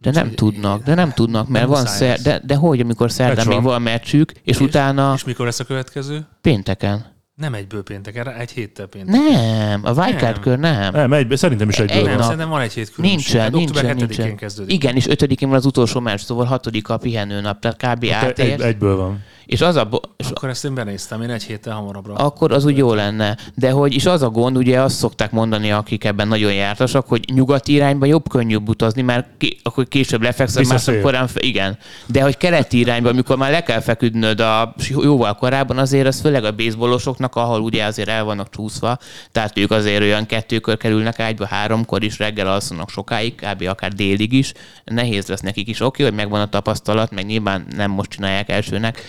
De nem tudnak, de nem tudnak, mert Nem van szer, de, de hogy, amikor szerdán még van meccsük, és, És- utána És mikor lesz a következő? pénteken. Nem egyből péntek, erre egy héttel péntek. Nem, a wildcard Nem. kör nem. Nem, egy, szerintem is egyből Egy van. Nem, szerintem van egy hét különbség. Nincsen, Hát nincsen, Október 7-én nincsen. kezdődik. Igen, és ötödikén van az utolsó meccs, szóval hatodika a pihenőnap, tehát kb. Egy, átér. egyből van. És az a, bo- és Akkor ezt én benéztem, én egy héttel hamarabbra. akkor az úgy jó lenne. De hogy is az a gond, ugye azt szokták mondani, akik ebben nagyon jártasak, hogy nyugati irányba jobb könnyűbb utazni, mert ki, akkor később lefekszel, másnap korán, igen. De hogy keleti irányba, amikor már le kell feküdnöd a, jóval korábban, azért az főleg a baseballosoknak, ahol ugye azért el vannak csúszva, tehát ők azért olyan kettőkör kerülnek ágyba, háromkor is, reggel alszanak sokáig, kb. akár délig is. Nehéz lesz nekik is. Oké, hogy megvan a tapasztalat, meg nyilván nem most csinálják elsőnek,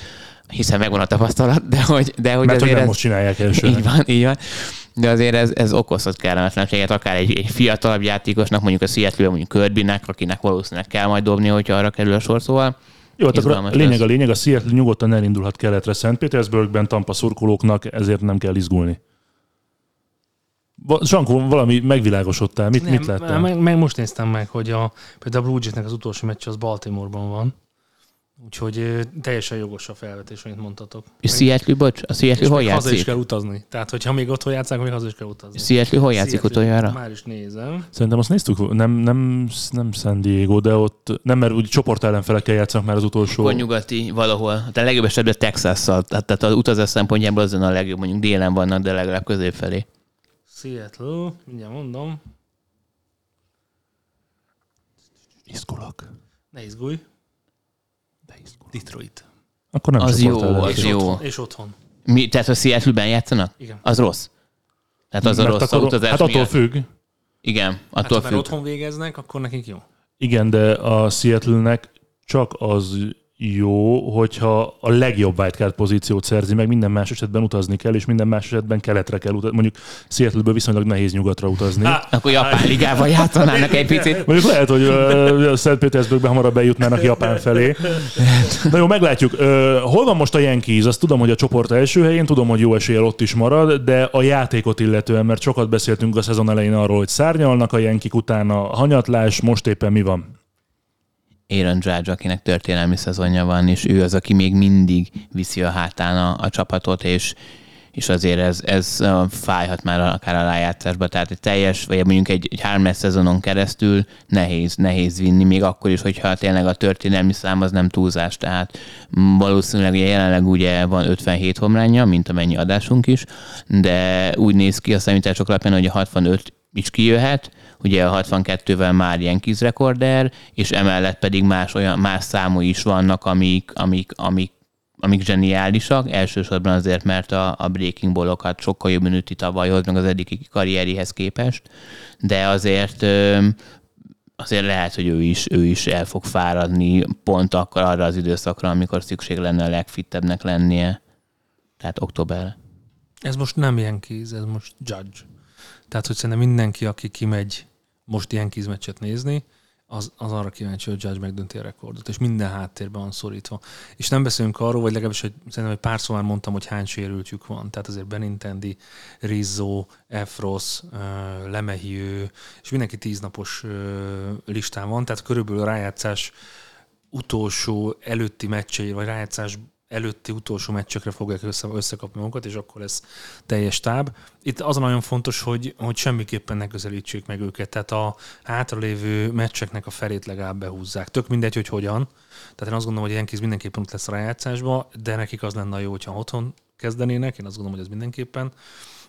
hiszen megvan a tapasztalat, de hogy, de hogy Mert hogy azért nem ez, most csinálják első. így van, így van. De azért ez, ez okozhat kellemetlenséget, akár egy, egy fiatalabb játékosnak, mondjuk a seattle mondjuk Kirbynek, akinek valószínűleg kell majd dobni, hogyha arra kerül a sor, szóval Jó, hát akkor a lényeg lesz. a lényeg, a Seattle nyugodtan elindulhat keletre Szent Petersburgben, Tampa szurkolóknak, ezért nem kell izgulni. Sankó, valami megvilágosodtál, mit, mit láttál? Meg, meg, most néztem meg, hogy a, például a Blue Jaysnek az utolsó meccs az Baltimoreban van. Úgyhogy teljesen jogos a felvetés, amit mondtatok. És Seattle, bocs, a Seattle hol még haza is játszik? kell utazni. Tehát, hogyha még otthon játszák, még haza is kell utazni. Seattle hol játszik utoljára? Már is nézem. Szerintem azt néztük, nem, nem, nem San Diego, de ott nem, mert úgy csoport ellenfelekkel játszanak már az utolsó. Akkor nyugati valahol. De legjobb esetben Texas-szal. Tehát, tehát az utazás szempontjából azon a legjobb, mondjuk délen vannak, de legalább közép felé. Seattle, mindjárt mondom. Izgulok. Ne izgulj. Detroit. Akkor nem Az jó, az És jó. otthon. És otthon. Mi, tehát a Seattle-ben játszanak? Igen. Az rossz. Tehát az a Mert rossz a akkor- utazás Hát attól miatt. függ. Igen, Hát, attól ha már függ. otthon végeznek, akkor nekik jó. Igen, de a Seattle-nek csak az jó, hogyha a legjobb wildcard pozíciót szerzi meg, minden más esetben utazni kell, és minden más esetben keletre kell utazni. Mondjuk Seattle-ből viszonylag nehéz nyugatra utazni. Há, Akkor Japán ligával játszanának egy picit. Mondjuk lehet, hogy uh, Szentpétersburgben hamarabb bejutnának Japán felé. Na jó, meglátjuk. Uh, hol van most a Yankees? Azt tudom, hogy a csoport első helyén, tudom, hogy jó eséllyel ott is marad, de a játékot illetően, mert sokat beszéltünk a szezon elején arról, hogy szárnyalnak a Yankik utána hanyatlás, most éppen mi van? Aaron Judge, akinek történelmi szezonja van, és ő az, aki még mindig viszi a hátán a, a csapatot, és, és azért ez, ez fájhat már akár a rájátszásba, tehát egy teljes, vagy mondjuk egy, egy három szezonon keresztül nehéz, nehéz vinni, még akkor is, hogyha tényleg a történelmi szám az nem túlzás, tehát valószínűleg ugye jelenleg ugye van 57 homlánja, mint amennyi adásunk is, de úgy néz ki a számítások alapján, hogy a 65 is kijöhet, ugye a 62-vel már ilyen rekorder, és emellett pedig más, olyan, más számú is vannak, amik, amik, amik amik zseniálisak, elsősorban azért, mert a, a breaking ballokat sokkal jobban üti tavalyhoz, meg az eddigi karrieréhez képest, de azért azért lehet, hogy ő is, ő is el fog fáradni pont akkor arra az időszakra, amikor szükség lenne a legfittebbnek lennie. Tehát október. Ez most nem Yankees, ez most Judge. Tehát, hogy szerintem mindenki, aki kimegy most ilyen kizmeccset nézni, az, az arra kíváncsi, hogy Judge megdönti a rekordot, és minden háttérben van szorítva. És nem beszélünk arról, vagy legalábbis, hogy szerintem egy pár szóval mondtam, hogy hány sérültjük van. Tehát azért Benintendi, Rizzo, Efros, Lemehiő, és mindenki tíznapos listán van, tehát körülbelül a rájátszás utolsó előtti meccsei, vagy rájátszás előtti utolsó meccsekre fogják össze, összekapni magukat, és akkor lesz teljes táb. Itt az a nagyon fontos, hogy, hogy semmiképpen ne közelítsék meg őket, tehát a hátralévő meccseknek a felét legalább behúzzák. Tök mindegy, hogy hogyan. Tehát én azt gondolom, hogy Yankees mindenképpen ott lesz a rájátszásba, de nekik az lenne jó, hogyha otthon kezdenének, én azt gondolom, hogy ez mindenképpen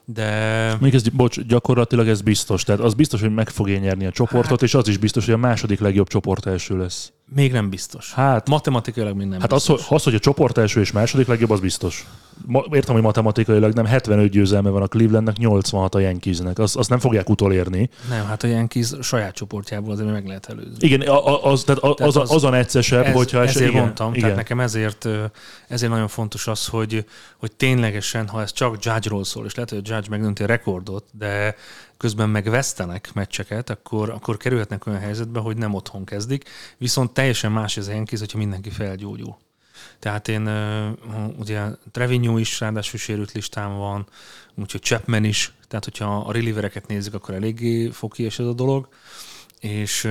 de... Még ez, bocs, gyakorlatilag ez biztos. Tehát az biztos, hogy meg fogja nyerni a csoportot, hát... és az is biztos, hogy a második legjobb csoport első lesz. Még nem biztos. Hát, Matematikailag még nem hát biztos. Az, az, hogy a csoport első és második legjobb, az biztos. Értem, hogy matematikailag nem 75 győzelme van a Clevelandnek, 86 a Yankeesnek. Azt, azt nem fogják utolérni. Nem, hát a Yankees saját csoportjából azért meg lehet előzni. Igen, az, tehát az, tehát az, az, a neccesebb, ez, hogyha... Ezért igen, mondtam, igen. tehát nekem ezért, ezért nagyon fontos az, hogy, hogy ténylegesen, ha ez csak Judge-ról szól, és lehet, hogy a Judge megdönti a rekordot, de közben megvesztenek meccseket, akkor, akkor kerülhetnek olyan helyzetbe, hogy nem otthon kezdik, viszont teljesen más az Yankees, hogyha mindenki felgyógyul. Tehát én ugye Trevinyó is ráadásul sérült listán van, úgyhogy Chapman is, tehát hogyha a relievereket nézzük, akkor eléggé foki ez a dolog, és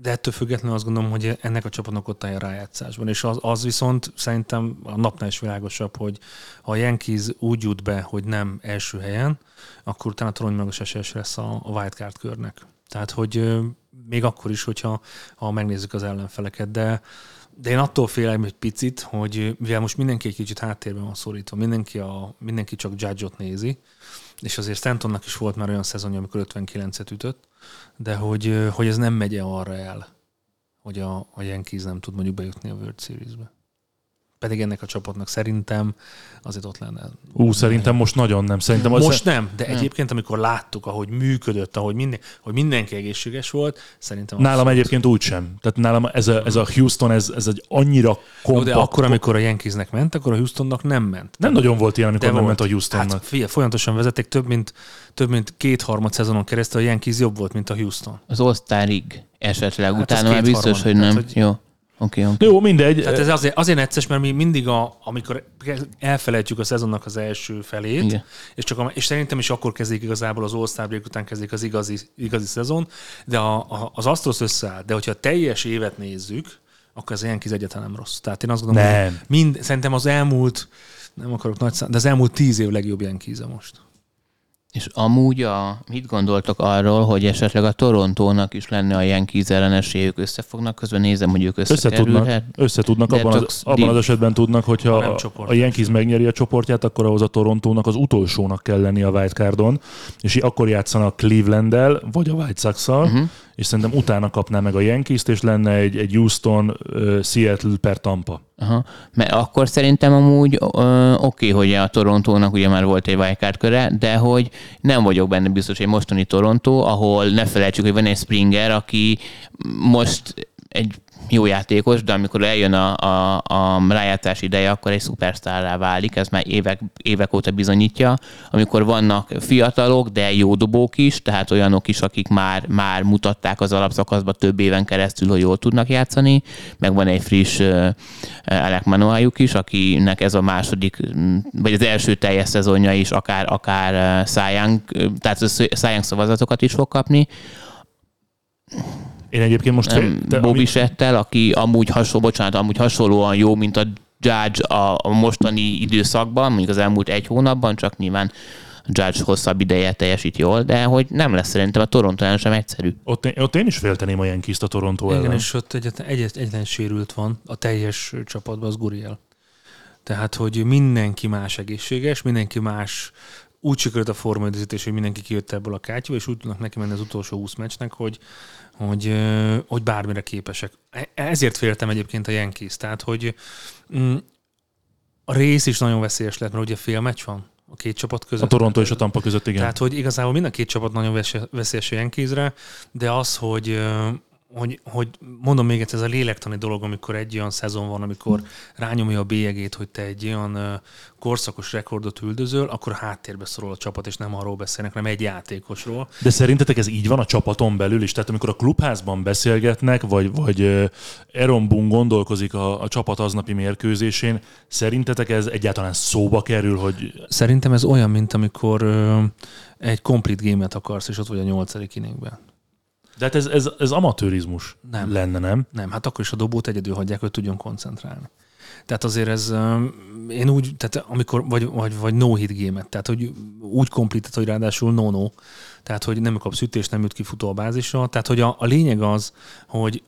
de ettől függetlenül azt gondolom, hogy ennek a csapatnak ott áll a rájátszásban. És az, az viszont szerintem a napnál is világosabb, hogy ha a Yankees úgy jut be, hogy nem első helyen, akkor utána torony esélyes lesz a, a wildcard körnek. Tehát, hogy még akkor is, hogyha ha megnézzük az ellenfeleket, de de én attól félem egy picit, hogy mivel most mindenki egy kicsit háttérben van szorítva, mindenki, a, mindenki csak Judge-ot nézi, és azért Stantonnak is volt már olyan szezonja, amikor 59-et ütött, de hogy, hogy ez nem megye arra el, hogy a, a Yankees nem tud mondjuk bejutni a World Series-be pedig ennek a csapatnak szerintem azért ott lenne. Ú, szerintem most nagyon nem. Szerintem az most nem, de nem. egyébként, amikor láttuk, ahogy működött, ahogy, minden, hogy mindenki egészséges volt, szerintem... Nálam abszolút. egyébként úgy sem. Tehát nálam ez a, ez a Houston, ez, ez egy annyira kompakt... Jó, de akkor, amikor a Yankeesnek ment, akkor a Houstonnak nem ment. Nem de, nagyon volt ilyen, amikor nem volt. ment a Houstonnak. Hát, fia, folyamatosan vezették több mint, több mint két-harmad szezonon keresztül a Yankees jobb volt, mint a Houston. Az All-Starig esetleg hát utána már biztos, hogy nem. Tehát, hogy Jó. Okay, okay. Jó, mindegy. Tehát ez azért, azért necces, mert mi mindig, a, amikor elfelejtjük a szezonnak az első felét, Igen. és, csak a, és szerintem is akkor kezdik igazából az all break után kezdik az igazi, igazi szezon, de a, a, az Astros összeáll. De hogyha a teljes évet nézzük, akkor az ilyen kis egyáltalán nem rossz. Tehát én azt gondolom, nem. hogy mind, szerintem az elmúlt, nem akarok nagy szám, de az elmúlt tíz év legjobb ilyen most. És amúgy a, mit gondoltok arról, hogy esetleg a Torontónak is lenne a Yankees ellenes ők összefognak, közben? Nézem, hogy ők összetudnak. Összetudnak, abban, az, abban az esetben tudnak, hogyha a, a Yankees megnyeri a csoportját, akkor ahhoz a Torontónak az utolsónak kell lenni a wildcardon, és akkor játszanak Cleveland-el, vagy a White Sox-szal, uh-huh és szerintem utána kapná meg a Yankees-t, és lenne egy, egy Houston, uh, Seattle per Tampa. Aha. Mert akkor szerintem amúgy uh, oké, okay, hogy a Torontónak ugye már volt egy wildcard köre, de hogy nem vagyok benne biztos, hogy mostani Toronto, ahol ne felejtsük, hogy van egy Springer, aki most egy jó játékos, de amikor eljön a, a, a rájátszás ideje, akkor egy szupersztárrá válik, ez már évek, évek óta bizonyítja. Amikor vannak fiatalok, de jó dobók is, tehát olyanok is, akik már, már mutatták az alapszakaszban több éven keresztül, hogy jól tudnak játszani, meg van egy friss uh, Alec Manoájuk is, akinek ez a második, vagy az első teljes szezonja is akár, akár szájánk, tehát szájánk szavazatokat is fog kapni, én egyébként most... Nem, te, Bobby ami... Settel, aki amúgy hasonló, bocsánat, amúgy hasonlóan jó, mint a Judge a, a mostani időszakban, mondjuk az elmúlt egy hónapban, csak nyilván Judge hosszabb ideje teljesít jól, de hogy nem lesz szerintem a Toronto ellen sem egyszerű. Ott, ott én is félteném a Yankees-t a Toronto ellen. Igen, és ott egyetlen, egyetlen, egyetlen sérült van a teljes csapatban, az Guriel. Tehát, hogy mindenki más egészséges, mindenki más úgy sikerült a formaidőzítés, hogy mindenki kijött ebből a kátyúba, és úgy tudnak neki menni az utolsó 20 meccsnek, hogy, hogy, hogy bármire képesek. E, ezért féltem egyébként a Yankees, tehát hogy mm, a rész is nagyon veszélyes lett, mert ugye fél meccs van a két csapat között. A Toronto és a Tampa között, igen. Tehát, hogy igazából mind a két csapat nagyon veszélyes a Yankeesre, de az, hogy hogy, hogy mondom még egyszer, ez a lélektani dolog, amikor egy olyan szezon van, amikor rányomja a bélyegét, hogy te egy olyan korszakos rekordot üldözöl, akkor háttérbe szorul a csapat, és nem arról beszélnek, nem egy játékosról. De szerintetek ez így van a csapaton belül is? Tehát amikor a klubházban beszélgetnek, vagy, vagy Aaron Boone gondolkozik a, a csapat aznapi mérkőzésén, szerintetek ez egyáltalán szóba kerül, hogy... Szerintem ez olyan, mint amikor egy komplet gémet akarsz, és ott vagy a nyolcadik inningben. De hát ez, ez, ez amatőrizmus nem. lenne, nem? Nem, hát akkor is a dobót egyedül hagyják, hogy tudjon koncentrálni. Tehát azért ez, én úgy, tehát amikor, vagy, vagy, vagy no-hit game tehát hogy úgy komplítet, hogy ráadásul no-no, tehát hogy nem kapsz ütést, nem jut ki futó a bázisra, tehát hogy a, a lényeg az, hogy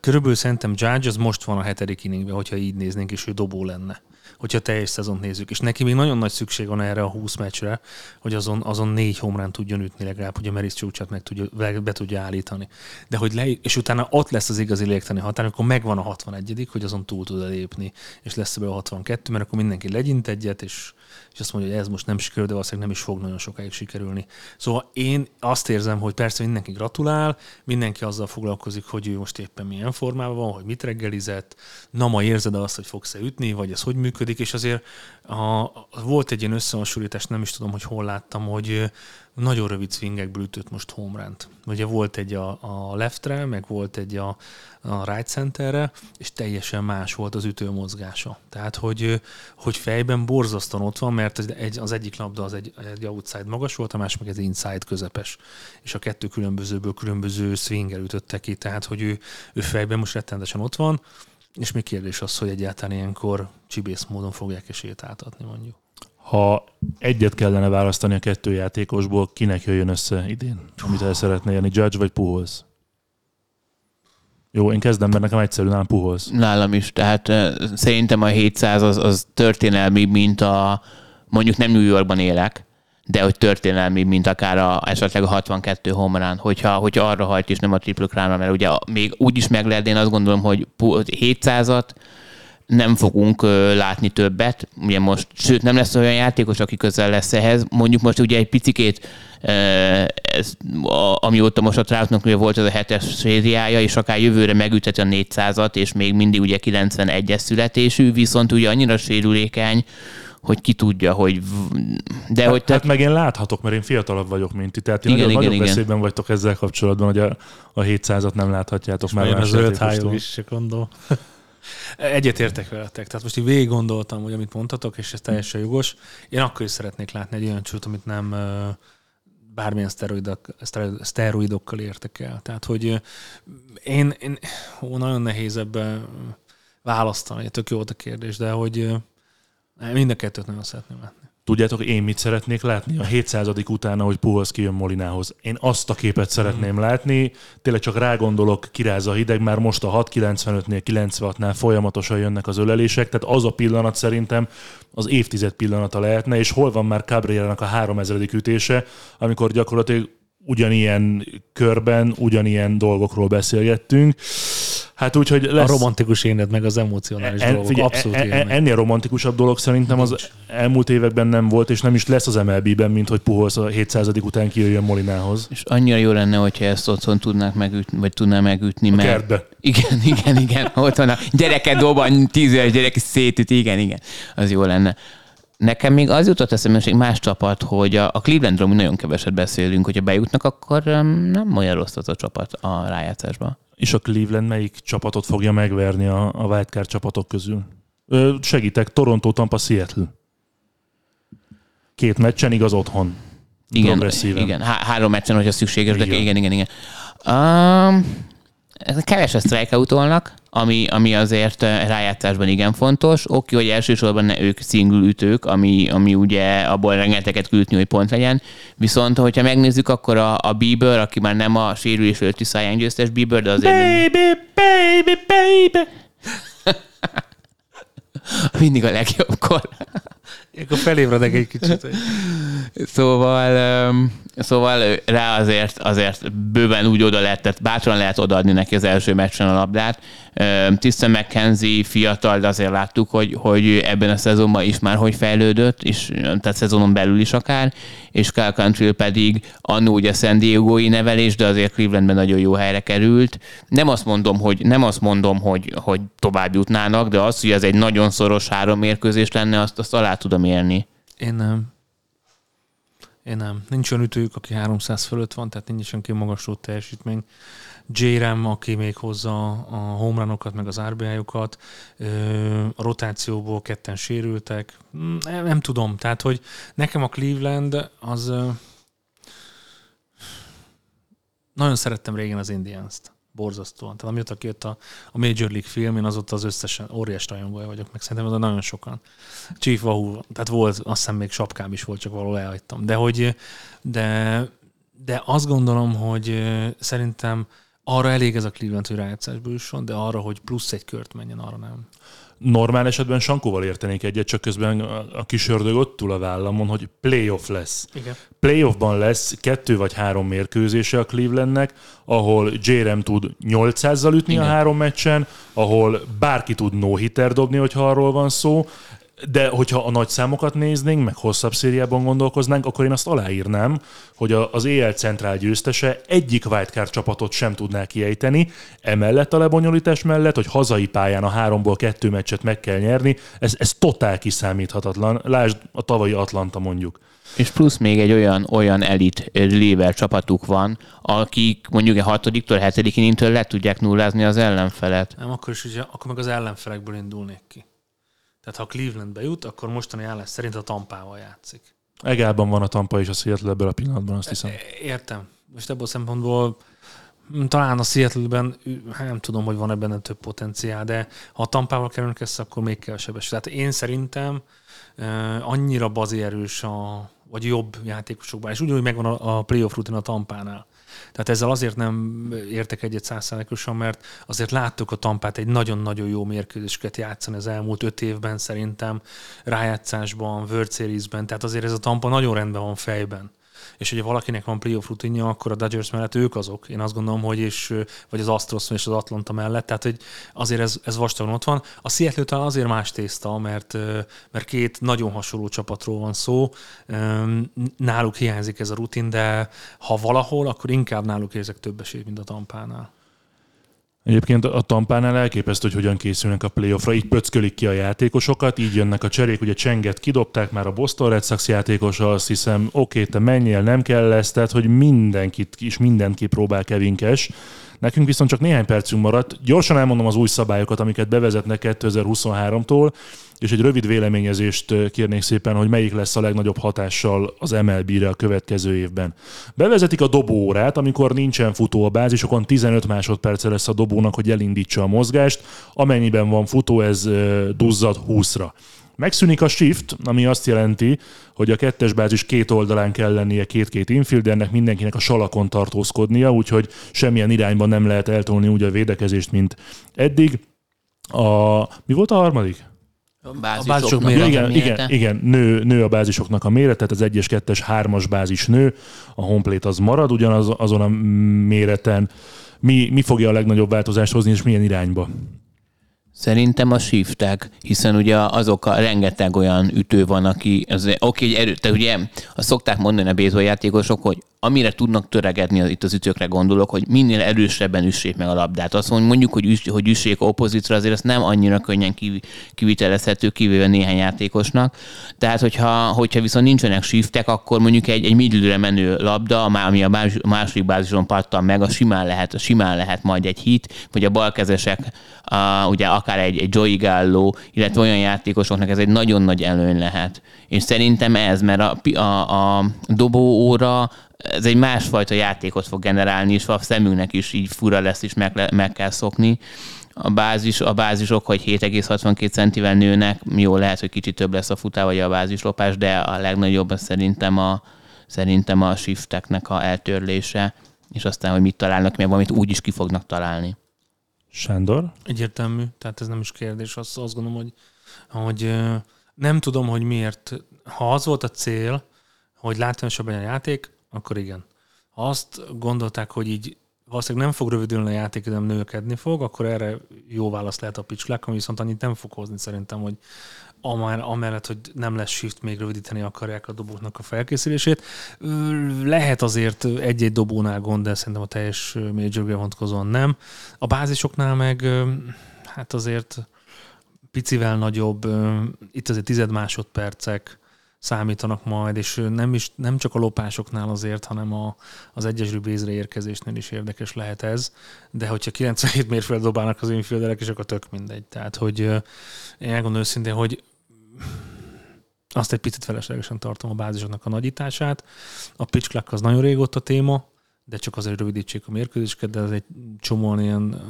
körülbelül szerintem Judge az most van a hetedik inningben, hogyha így néznénk, és ő dobó lenne hogyha teljes szezont nézzük. És neki még nagyon nagy szükség van erre a 20 meccsre, hogy azon, azon négy homrán tudjon ütni legalább, hogy a Meris csúcsát meg tudja, be tudja állítani. De hogy le, és utána ott lesz az igazi légtani határ, amikor megvan a 61 hogy azon túl tud lépni, és lesz ebből a 62, mert akkor mindenki legyint egyet, és és azt mondja, hogy ez most nem sikerül, de valószínűleg nem is fog nagyon sokáig sikerülni. Szóval én azt érzem, hogy persze mindenki gratulál, mindenki azzal foglalkozik, hogy ő most éppen milyen formában van, hogy mit reggelizett, na ma érzed azt, hogy fogsz-e ütni, vagy ez hogy működik, és azért a, volt egy ilyen összehasonlítás, nem is tudom, hogy hol láttam, hogy nagyon rövid swingekből ütött most homerant. Ugye volt egy a, a leftre, meg volt egy a, a right centerre, és teljesen más volt az ütő mozgása. Tehát, hogy, hogy fejben borzasztóan ott van, mert az, egy, az egyik labda az egy, egy outside magas volt, a másik meg egy inside közepes. És a kettő különbözőből különböző swinger ütötte ki, tehát, hogy ő, ő fejben most rettendesen ott van, és még kérdés az, hogy egyáltalán ilyenkor csibész módon fogják esélyt átadni, mondjuk. Ha egyet kellene választani a kettő játékosból, kinek jöjjön össze idén, amit el szeretne jönni, Judge vagy Puholz? Jó, én kezdem, mert nekem egyszerű, nálam Puholz. Nálam is, tehát szerintem a 700 az, az történelmi, mint a mondjuk nem New Yorkban élek, de hogy történelmi, mint akár a, esetleg a 62 homerán, hogyha, hogyha arra hajt és nem a triple crown mert ugye még úgy is meg lehet, én azt gondolom, hogy 700-at nem fogunk látni többet. Ugye most, sőt, nem lesz olyan játékos, aki közel lesz ehhez. Mondjuk most ugye egy picikét, ez, amióta most a Troutnak ugye volt ez a hetes szériája, és akár jövőre megütheti a 400-at, és még mindig ugye 91-es születésű, viszont ugye annyira sérülékeny, hogy ki tudja, hogy... De hát, hogy te... hát meg én láthatok, mert én fiatalabb vagyok, mint ti. Tehát igen, nagyon igen, nagyobb igen. vagytok ezzel kapcsolatban, hogy a, a 700-at nem láthatjátok és már. Az zöld is, gondol. Egyetértek veletek. Tehát most így végig gondoltam, hogy amit mondtatok, és ez teljesen jogos. Én akkor is szeretnék látni egy olyan csúcsot, amit nem bármilyen szteroidok, szteroidokkal értek el. Tehát, hogy én, én ó, nagyon nehéz ebbe választani, tök jó volt a kérdés, de hogy mind a kettőt nagyon szeretném látni. Tudjátok, én mit szeretnék látni? A 700. után, hogy Puholz kijön Molinához. Én azt a képet szeretném látni, tényleg csak rágondolok, kiráz a hideg, már most a 6.95-nél, 96-nál folyamatosan jönnek az ölelések, tehát az a pillanat szerintem az évtized pillanata lehetne, és hol van már Cabrera-nak a 3000. ütése, amikor gyakorlatilag ugyanilyen körben, ugyanilyen dolgokról beszélgettünk. Hát úgyhogy A lesz... romantikus éned, meg az emocionális En, dolgok. figyelj, Abszolút en, en, ennél romantikusabb dolog szerintem az elmúlt években nem volt, és nem is lesz az MLB-ben, mint hogy Puholsz a 700. után kijöjjön Molinához. És annyira jó lenne, hogyha ezt otthon tudnák megütni, vagy tudná megütni, A mert... kertbe. Igen, igen, igen. Ott van a gyereket dobban, tíz éves gyerek szétüt, igen, igen. Az jó lenne. Nekem még az jutott eszembe, hogy más csapat, hogy a, a Clevelandról mi nagyon keveset beszélünk, hogyha bejutnak, akkor nem olyan rossz az a csapat a rájátszásba. És a Cleveland melyik csapatot fogja megverni a, a wildcard csapatok közül? Ö, segítek, Toronto, Tampa, Seattle. Két meccsen, igaz otthon. Igen, igen. Há- három meccsen, hogyha szükséges, de Igen. igen, igen, igen. Um, keveset strikeoutolnak, ami, ami azért rájátszásban igen fontos. Oké, hogy elsősorban ne ők single ütők, ami, ami ugye abból rengeteget küldni, hogy pont legyen. Viszont, hogyha megnézzük, akkor a, a Bieber, aki már nem a sérülés előtti száján győztes Bieber, de azért Baby, baby, baby. mindig a legjobbkor. Akkor felébredek egy kicsit. Szóval, szóval rá azért, azért bőven úgy oda lehet, tehát bátran lehet odaadni neki az első meccsen a labdát. Tisztán McKenzie fiatal, de azért láttuk, hogy, hogy ebben a szezonban is már hogy fejlődött, és tehát szezonon belül is akár, és Kyle Country pedig annó ugye San Diego-i nevelés, de azért Clevelandben nagyon jó helyre került. Nem azt mondom, hogy, nem azt mondom, hogy, hogy tovább jutnának, de az, hogy ez egy nagyon szoros három mérkőzés lenne, azt, azt alá tudom érni. Én nem. Én nem. Nincs olyan ütőjük, aki 300 fölött van, tehát nincs olyan kimagasló teljesítmény. J-Ram, aki még hozza a homeranokat, meg az Ö, a rotációból ketten sérültek. Mm, Nem, nem tudom, tehát hogy nekem a Cleveland az nagyon szerettem régen az Indians-t. Borzasztóan. Tehát amióta kijött a, a Major League film, én azóta az összesen óriás rajongója vagyok, meg szerintem az nagyon sokan. Chief Wahoo, tehát volt, azt hiszem még sapkám is volt, csak valahol elhagytam. De hogy, de, de azt gondolom, hogy szerintem arra elég ez a Cleveland, hogy rájátszásba jusson, de arra, hogy plusz egy kört menjen, arra nem. Normál esetben Sankóval értenék egyet, csak közben a kis ördög ott túl a vállamon, hogy playoff lesz. Igen. Playoffban lesz kettő vagy három mérkőzése a Clevelandnek, ahol J-Rem tud 800-zal ütni Igen. a három meccsen, ahol bárki tud no hitter dobni, hogyha arról van szó, de hogyha a nagy számokat néznénk, meg hosszabb szériában gondolkoznánk, akkor én azt aláírnám, hogy a- az EL centrál győztese egyik wildcard csapatot sem tudná kiejteni, emellett a lebonyolítás mellett, hogy hazai pályán a háromból kettő meccset meg kell nyerni, ez, ez totál kiszámíthatatlan. Lásd a tavalyi Atlanta mondjuk. És plusz még egy olyan, olyan elit reliever csapatuk van, akik mondjuk a hatodiktól, hetedikin intől le tudják nullázni az ellenfelet. Nem, akkor is ugye, akkor meg az ellenfelekből indulnék ki. Tehát ha a Clevelandbe jut, akkor mostani állás szerint a Tampával játszik. Egálban van a Tampa és a Seattle ebből a pillanatban, azt hiszem. Értem. Most ebből a szempontból mm, talán a Seattle-ben, hát nem tudom, hogy van ebben több potenciál, de ha a Tampával kerülnek össze, akkor még kevesebb. Tehát én szerintem uh, annyira bazi erős a, vagy jobb játékosokban, és ugyanúgy megvan a, a playoff rutin a Tampánál. Tehát ezzel azért nem értek egyet százszázalékosan, mert azért láttuk a Tampát egy nagyon-nagyon jó mérkőzéseket játszani az elmúlt öt évben szerintem, rájátszásban, World Series-ben, tehát azért ez a Tampa nagyon rendben van fejben és hogyha valakinek van playoff rutinja, akkor a Dodgers mellett ők azok. Én azt gondolom, hogy és, vagy az Astros és az Atlanta mellett, tehát hogy azért ez, ez vastagon ott van. A Seattle talán azért más tészta, mert, mert két nagyon hasonló csapatról van szó. Náluk hiányzik ez a rutin, de ha valahol, akkor inkább náluk érzek több esélyt, mint a Tampánál. Egyébként a Tampánál elképesztő, hogy hogyan készülnek a playoffra. Így pöckölik ki a játékosokat, így jönnek a cserék. Ugye Csenget kidobták már a Boston Red Sox játékosa, azt hiszem, oké, te menjél, nem kell lesz, tehát hogy mindenkit is mindent kipróbál Kevin Cash. Nekünk viszont csak néhány percünk maradt. Gyorsan elmondom az új szabályokat, amiket bevezetnek 2023-tól, és egy rövid véleményezést kérnék szépen, hogy melyik lesz a legnagyobb hatással az MLB-re a következő évben. Bevezetik a dobóórát, amikor nincsen futó a bázisokon, 15 másodperce lesz a dobónak, hogy elindítsa a mozgást, amennyiben van futó, ez ö, duzzad 20-ra. Megszűnik a shift, ami azt jelenti, hogy a kettes bázis két oldalán kell lennie két-két infieldernek, mindenkinek a salakon tartózkodnia, úgyhogy semmilyen irányban nem lehet eltolni úgy a védekezést, mint eddig. A, mi volt a harmadik? A bázisok Ja, mérete. igen, igen, igen nő, nő a bázisoknak a mérete, tehát az 1-es, 2-es, 3-as bázis nő, a homeplate az marad ugyanaz azon a méreten, Mi, mi fogja a legnagyobb változást hozni, és milyen irányba? Szerintem a shiftek, hiszen ugye azok a rengeteg olyan ütő van, aki, az, oké, okay, erő, tehát ugye azt szokták mondani a baseball játékosok, hogy amire tudnak töregedni, itt az ütőkre gondolok, hogy minél erősebben üssék meg a labdát. Azt mondjuk, hogy, üss, hogy üssék opozitra, azért ez nem annyira könnyen kivitelezhető, kivéve néhány játékosnak. Tehát, hogyha, hogyha viszont nincsenek shiftek, akkor mondjuk egy, egy middle menő labda, ami a második bázison pattan meg, a simán lehet, simán lehet majd egy hit, vagy a balkezesek, a, ugye akár egy, egy Joey Gallo, illetve olyan játékosoknak ez egy nagyon nagy előny lehet. És szerintem ez, mert a, a, a dobóóra ez egy másfajta játékot fog generálni, és a szemünknek is így fura lesz, és meg, meg kell szokni. A, bázis, a bázisok, hogy 7,62 centivel nőnek, jó, lehet, hogy kicsit több lesz a futá, vagy a bázislopás, de a legnagyobb az szerintem a, szerintem a shifteknek a eltörlése, és aztán, hogy mit találnak, meg valamit úgy is ki fognak találni. Sándor? Egyértelmű, tehát ez nem is kérdés. Azt, azt gondolom, hogy, hogy nem tudom, hogy miért. Ha az volt a cél, hogy látványosabb a játék, akkor igen. Ha azt gondolták, hogy így valószínűleg nem fog rövidülni a játék, nem nőkedni fog, akkor erre jó válasz lehet a pitch ami viszont annyit nem fog hozni szerintem, hogy amellett, hogy nem lesz shift, még rövidíteni akarják a dobóknak a felkészülését. Lehet azért egy-egy dobónál gond, de szerintem a teljes major vonatkozóan nem. A bázisoknál meg hát azért picivel nagyobb, itt azért tized másodpercek, számítanak majd, és nem, is, nem csak a lopásoknál azért, hanem a, az egyes rübézre érkezésnél is érdekes lehet ez, de hogyha 97 mérföld dobálnak az infielderek, és akkor tök mindegy. Tehát, hogy én elgondolom őszintén, hogy azt egy picit feleslegesen tartom a bázisoknak a nagyítását. A pitch az nagyon régóta téma, de csak azért rövidítsék a mérkőzéseket, de ez egy csomóan ilyen,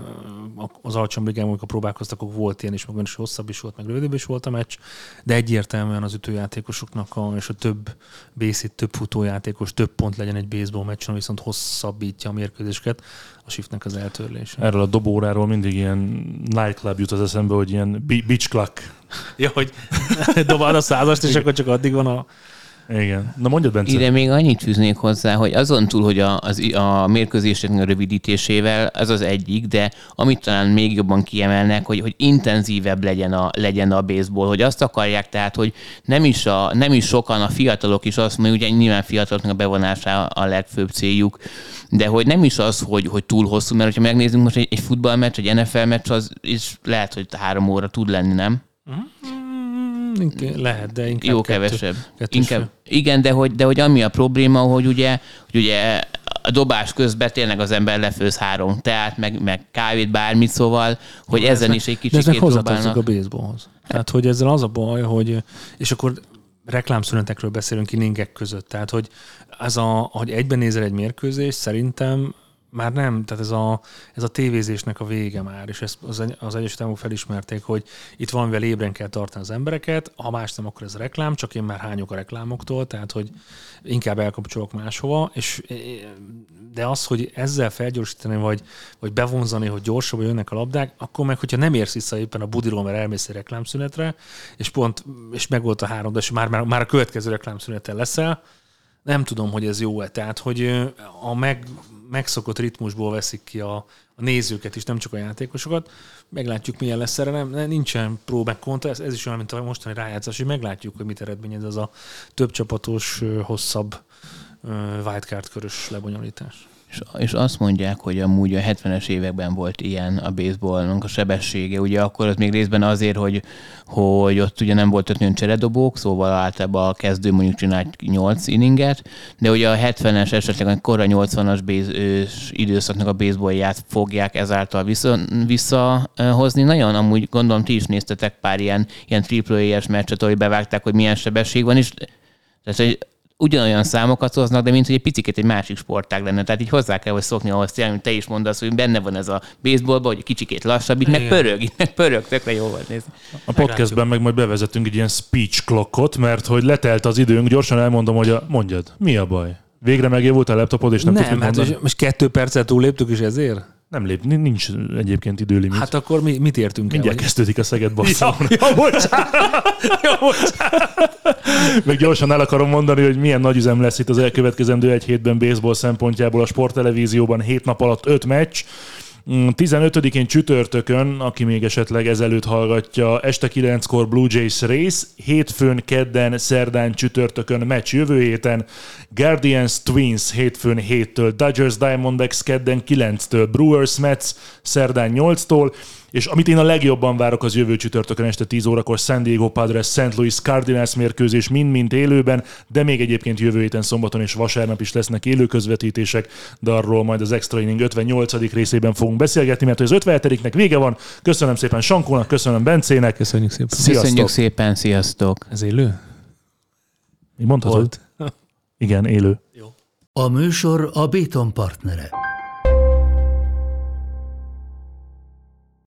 az alacsony ligában, amikor próbálkoztak, akkor volt ilyen is, meg is hosszabb is volt, meg rövidebb is volt a meccs, de egyértelműen az ütőjátékosoknak a, és a több bészít, több futójátékos, több pont legyen egy baseball meccsen, viszont hosszabbítja a mérkőzéseket, a shiftnek az eltörlése. Erről a dobóráról mindig ilyen nightclub jut az eszembe, hogy ilyen beach clock. ja, hogy dobáld a százast, és akkor csak addig van a igen. Na mondjad, Bence. Ide még annyit fűznék hozzá, hogy azon túl, hogy a, az, a mérkőzések rövidítésével ez az egyik, de amit talán még jobban kiemelnek, hogy, hogy intenzívebb legyen a, legyen a baseball, hogy azt akarják tehát, hogy nem is, a, nem is sokan a fiatalok is azt mondják, ugye nyilván fiataloknak a bevonása a legfőbb céljuk, de hogy nem is az, hogy, hogy túl hosszú, mert ha megnézzünk most egy, egy futballmeccs, egy NFL meccs, az is lehet, hogy három óra tud lenni, nem? Mm-hmm. Lehet, de inkább Jó, kettő, kevesebb. Inkább, igen, de hogy, de hogy ami a probléma, hogy ugye, hogy ugye a dobás közben tényleg az ember lefőz három teát, meg, meg kávét, bármit, szóval, hogy de ezen is egy kicsit próbálnak. a baseballhoz. Tehát, hogy ezzel az a baj, hogy, és akkor reklámszünetekről beszélünk inningek között, tehát, hogy ez a, hogy egyben nézel egy mérkőzést, szerintem már nem, tehát ez a, ez a tévézésnek a vége már, és ezt az, az Egyesült Államok felismerték, hogy itt valamivel ébren kell tartani az embereket, ha más nem, akkor ez reklám, csak én már hányok a reklámoktól, tehát hogy inkább elkapcsolok máshova, és de az, hogy ezzel felgyorsítani, vagy, vagy bevonzani, hogy gyorsabban jönnek a labdák, akkor meg, hogyha nem érsz vissza éppen a budiról, mert elmész egy reklámszünetre, és pont, és meg volt a három, de és már, már, már a következő reklámszüneten leszel, nem tudom, hogy ez jó-e. Tehát, hogy a meg, megszokott ritmusból veszik ki a, a nézőket is, nem csak a játékosokat. Meglátjuk, milyen lesz erre. Nem, nincsen pró meg kontra, ez, ez is olyan, mint a mostani rájátszás, hogy meglátjuk, hogy mit eredményez az a több csapatos, hosszabb wildcard körös lebonyolítás. És, és azt mondják, hogy amúgy a 70-es években volt ilyen a baseballnak a sebessége, ugye akkor az még részben azért, hogy, hogy ott ugye nem volt nagyon cseredobók, szóval általában a kezdő mondjuk csinált 8 inninget, de ugye a 70-es, esetleg a korra 80-as base, időszaknak a baseballját fogják ezáltal vissza, visszahozni. Nagyon amúgy gondolom ti is néztetek pár ilyen, ilyen triple A-es meccset, ahol bevágták, hogy milyen sebesség van, és tehát, hogy ugyanolyan számokat hoznak, de mint hogy egy picit egy másik sportág lenne. Tehát így hozzá kell, hogy szokni ahhoz tényleg, te is mondasz, hogy benne van ez a baseballban, hogy kicsikét lassabb, itt meg pörög, itt meg pörög, tökre jó volt nézni. A podcastben meg majd bevezetünk egy ilyen speech clockot, mert hogy letelt az időnk, gyorsan elmondom, hogy a, mondjad, mi a baj? Végre megjavult a laptopod, és nem, nem tudsz hát most, most kettő percet túl léptük is ezért? Nem lép, nincs egyébként időlimit. Hát akkor mi, mit értünk Mindjárt el? kezdődik a Szeged basszal. Ja, ja, bocsánat. ja, bocsánat. Meg gyorsan el akarom mondani, hogy milyen nagy üzem lesz itt az elkövetkezendő egy hétben baseball szempontjából a sporttelevízióban hét nap alatt öt meccs. Mm, 15-én csütörtökön, aki még esetleg ezelőtt hallgatja, este 9-kor Blue Jays rész, hétfőn, kedden, szerdán, csütörtökön meccs jövő héten, Guardians Twins hétfőn 7-től, Dodgers Diamondbacks kedden 9-től, Brewers Mets szerdán 8-tól, és amit én a legjobban várok az jövő csütörtökön este 10 órakor San Diego Padres St. Louis Cardinals mérkőzés mind-mind élőben, de még egyébként jövő héten szombaton és vasárnap is lesznek élő közvetítések, de arról majd az Extra Inning 58. részében fogunk beszélgetni, mert hogy az 57-nek vége van. Köszönöm szépen Sankónak, köszönöm Bencének. Köszönjük szépen. Sziasztok. Köszönjük szépen, sziasztok! Ez élő? Mi mondhatod? Volt. Igen, élő. A műsor a Béton partnere.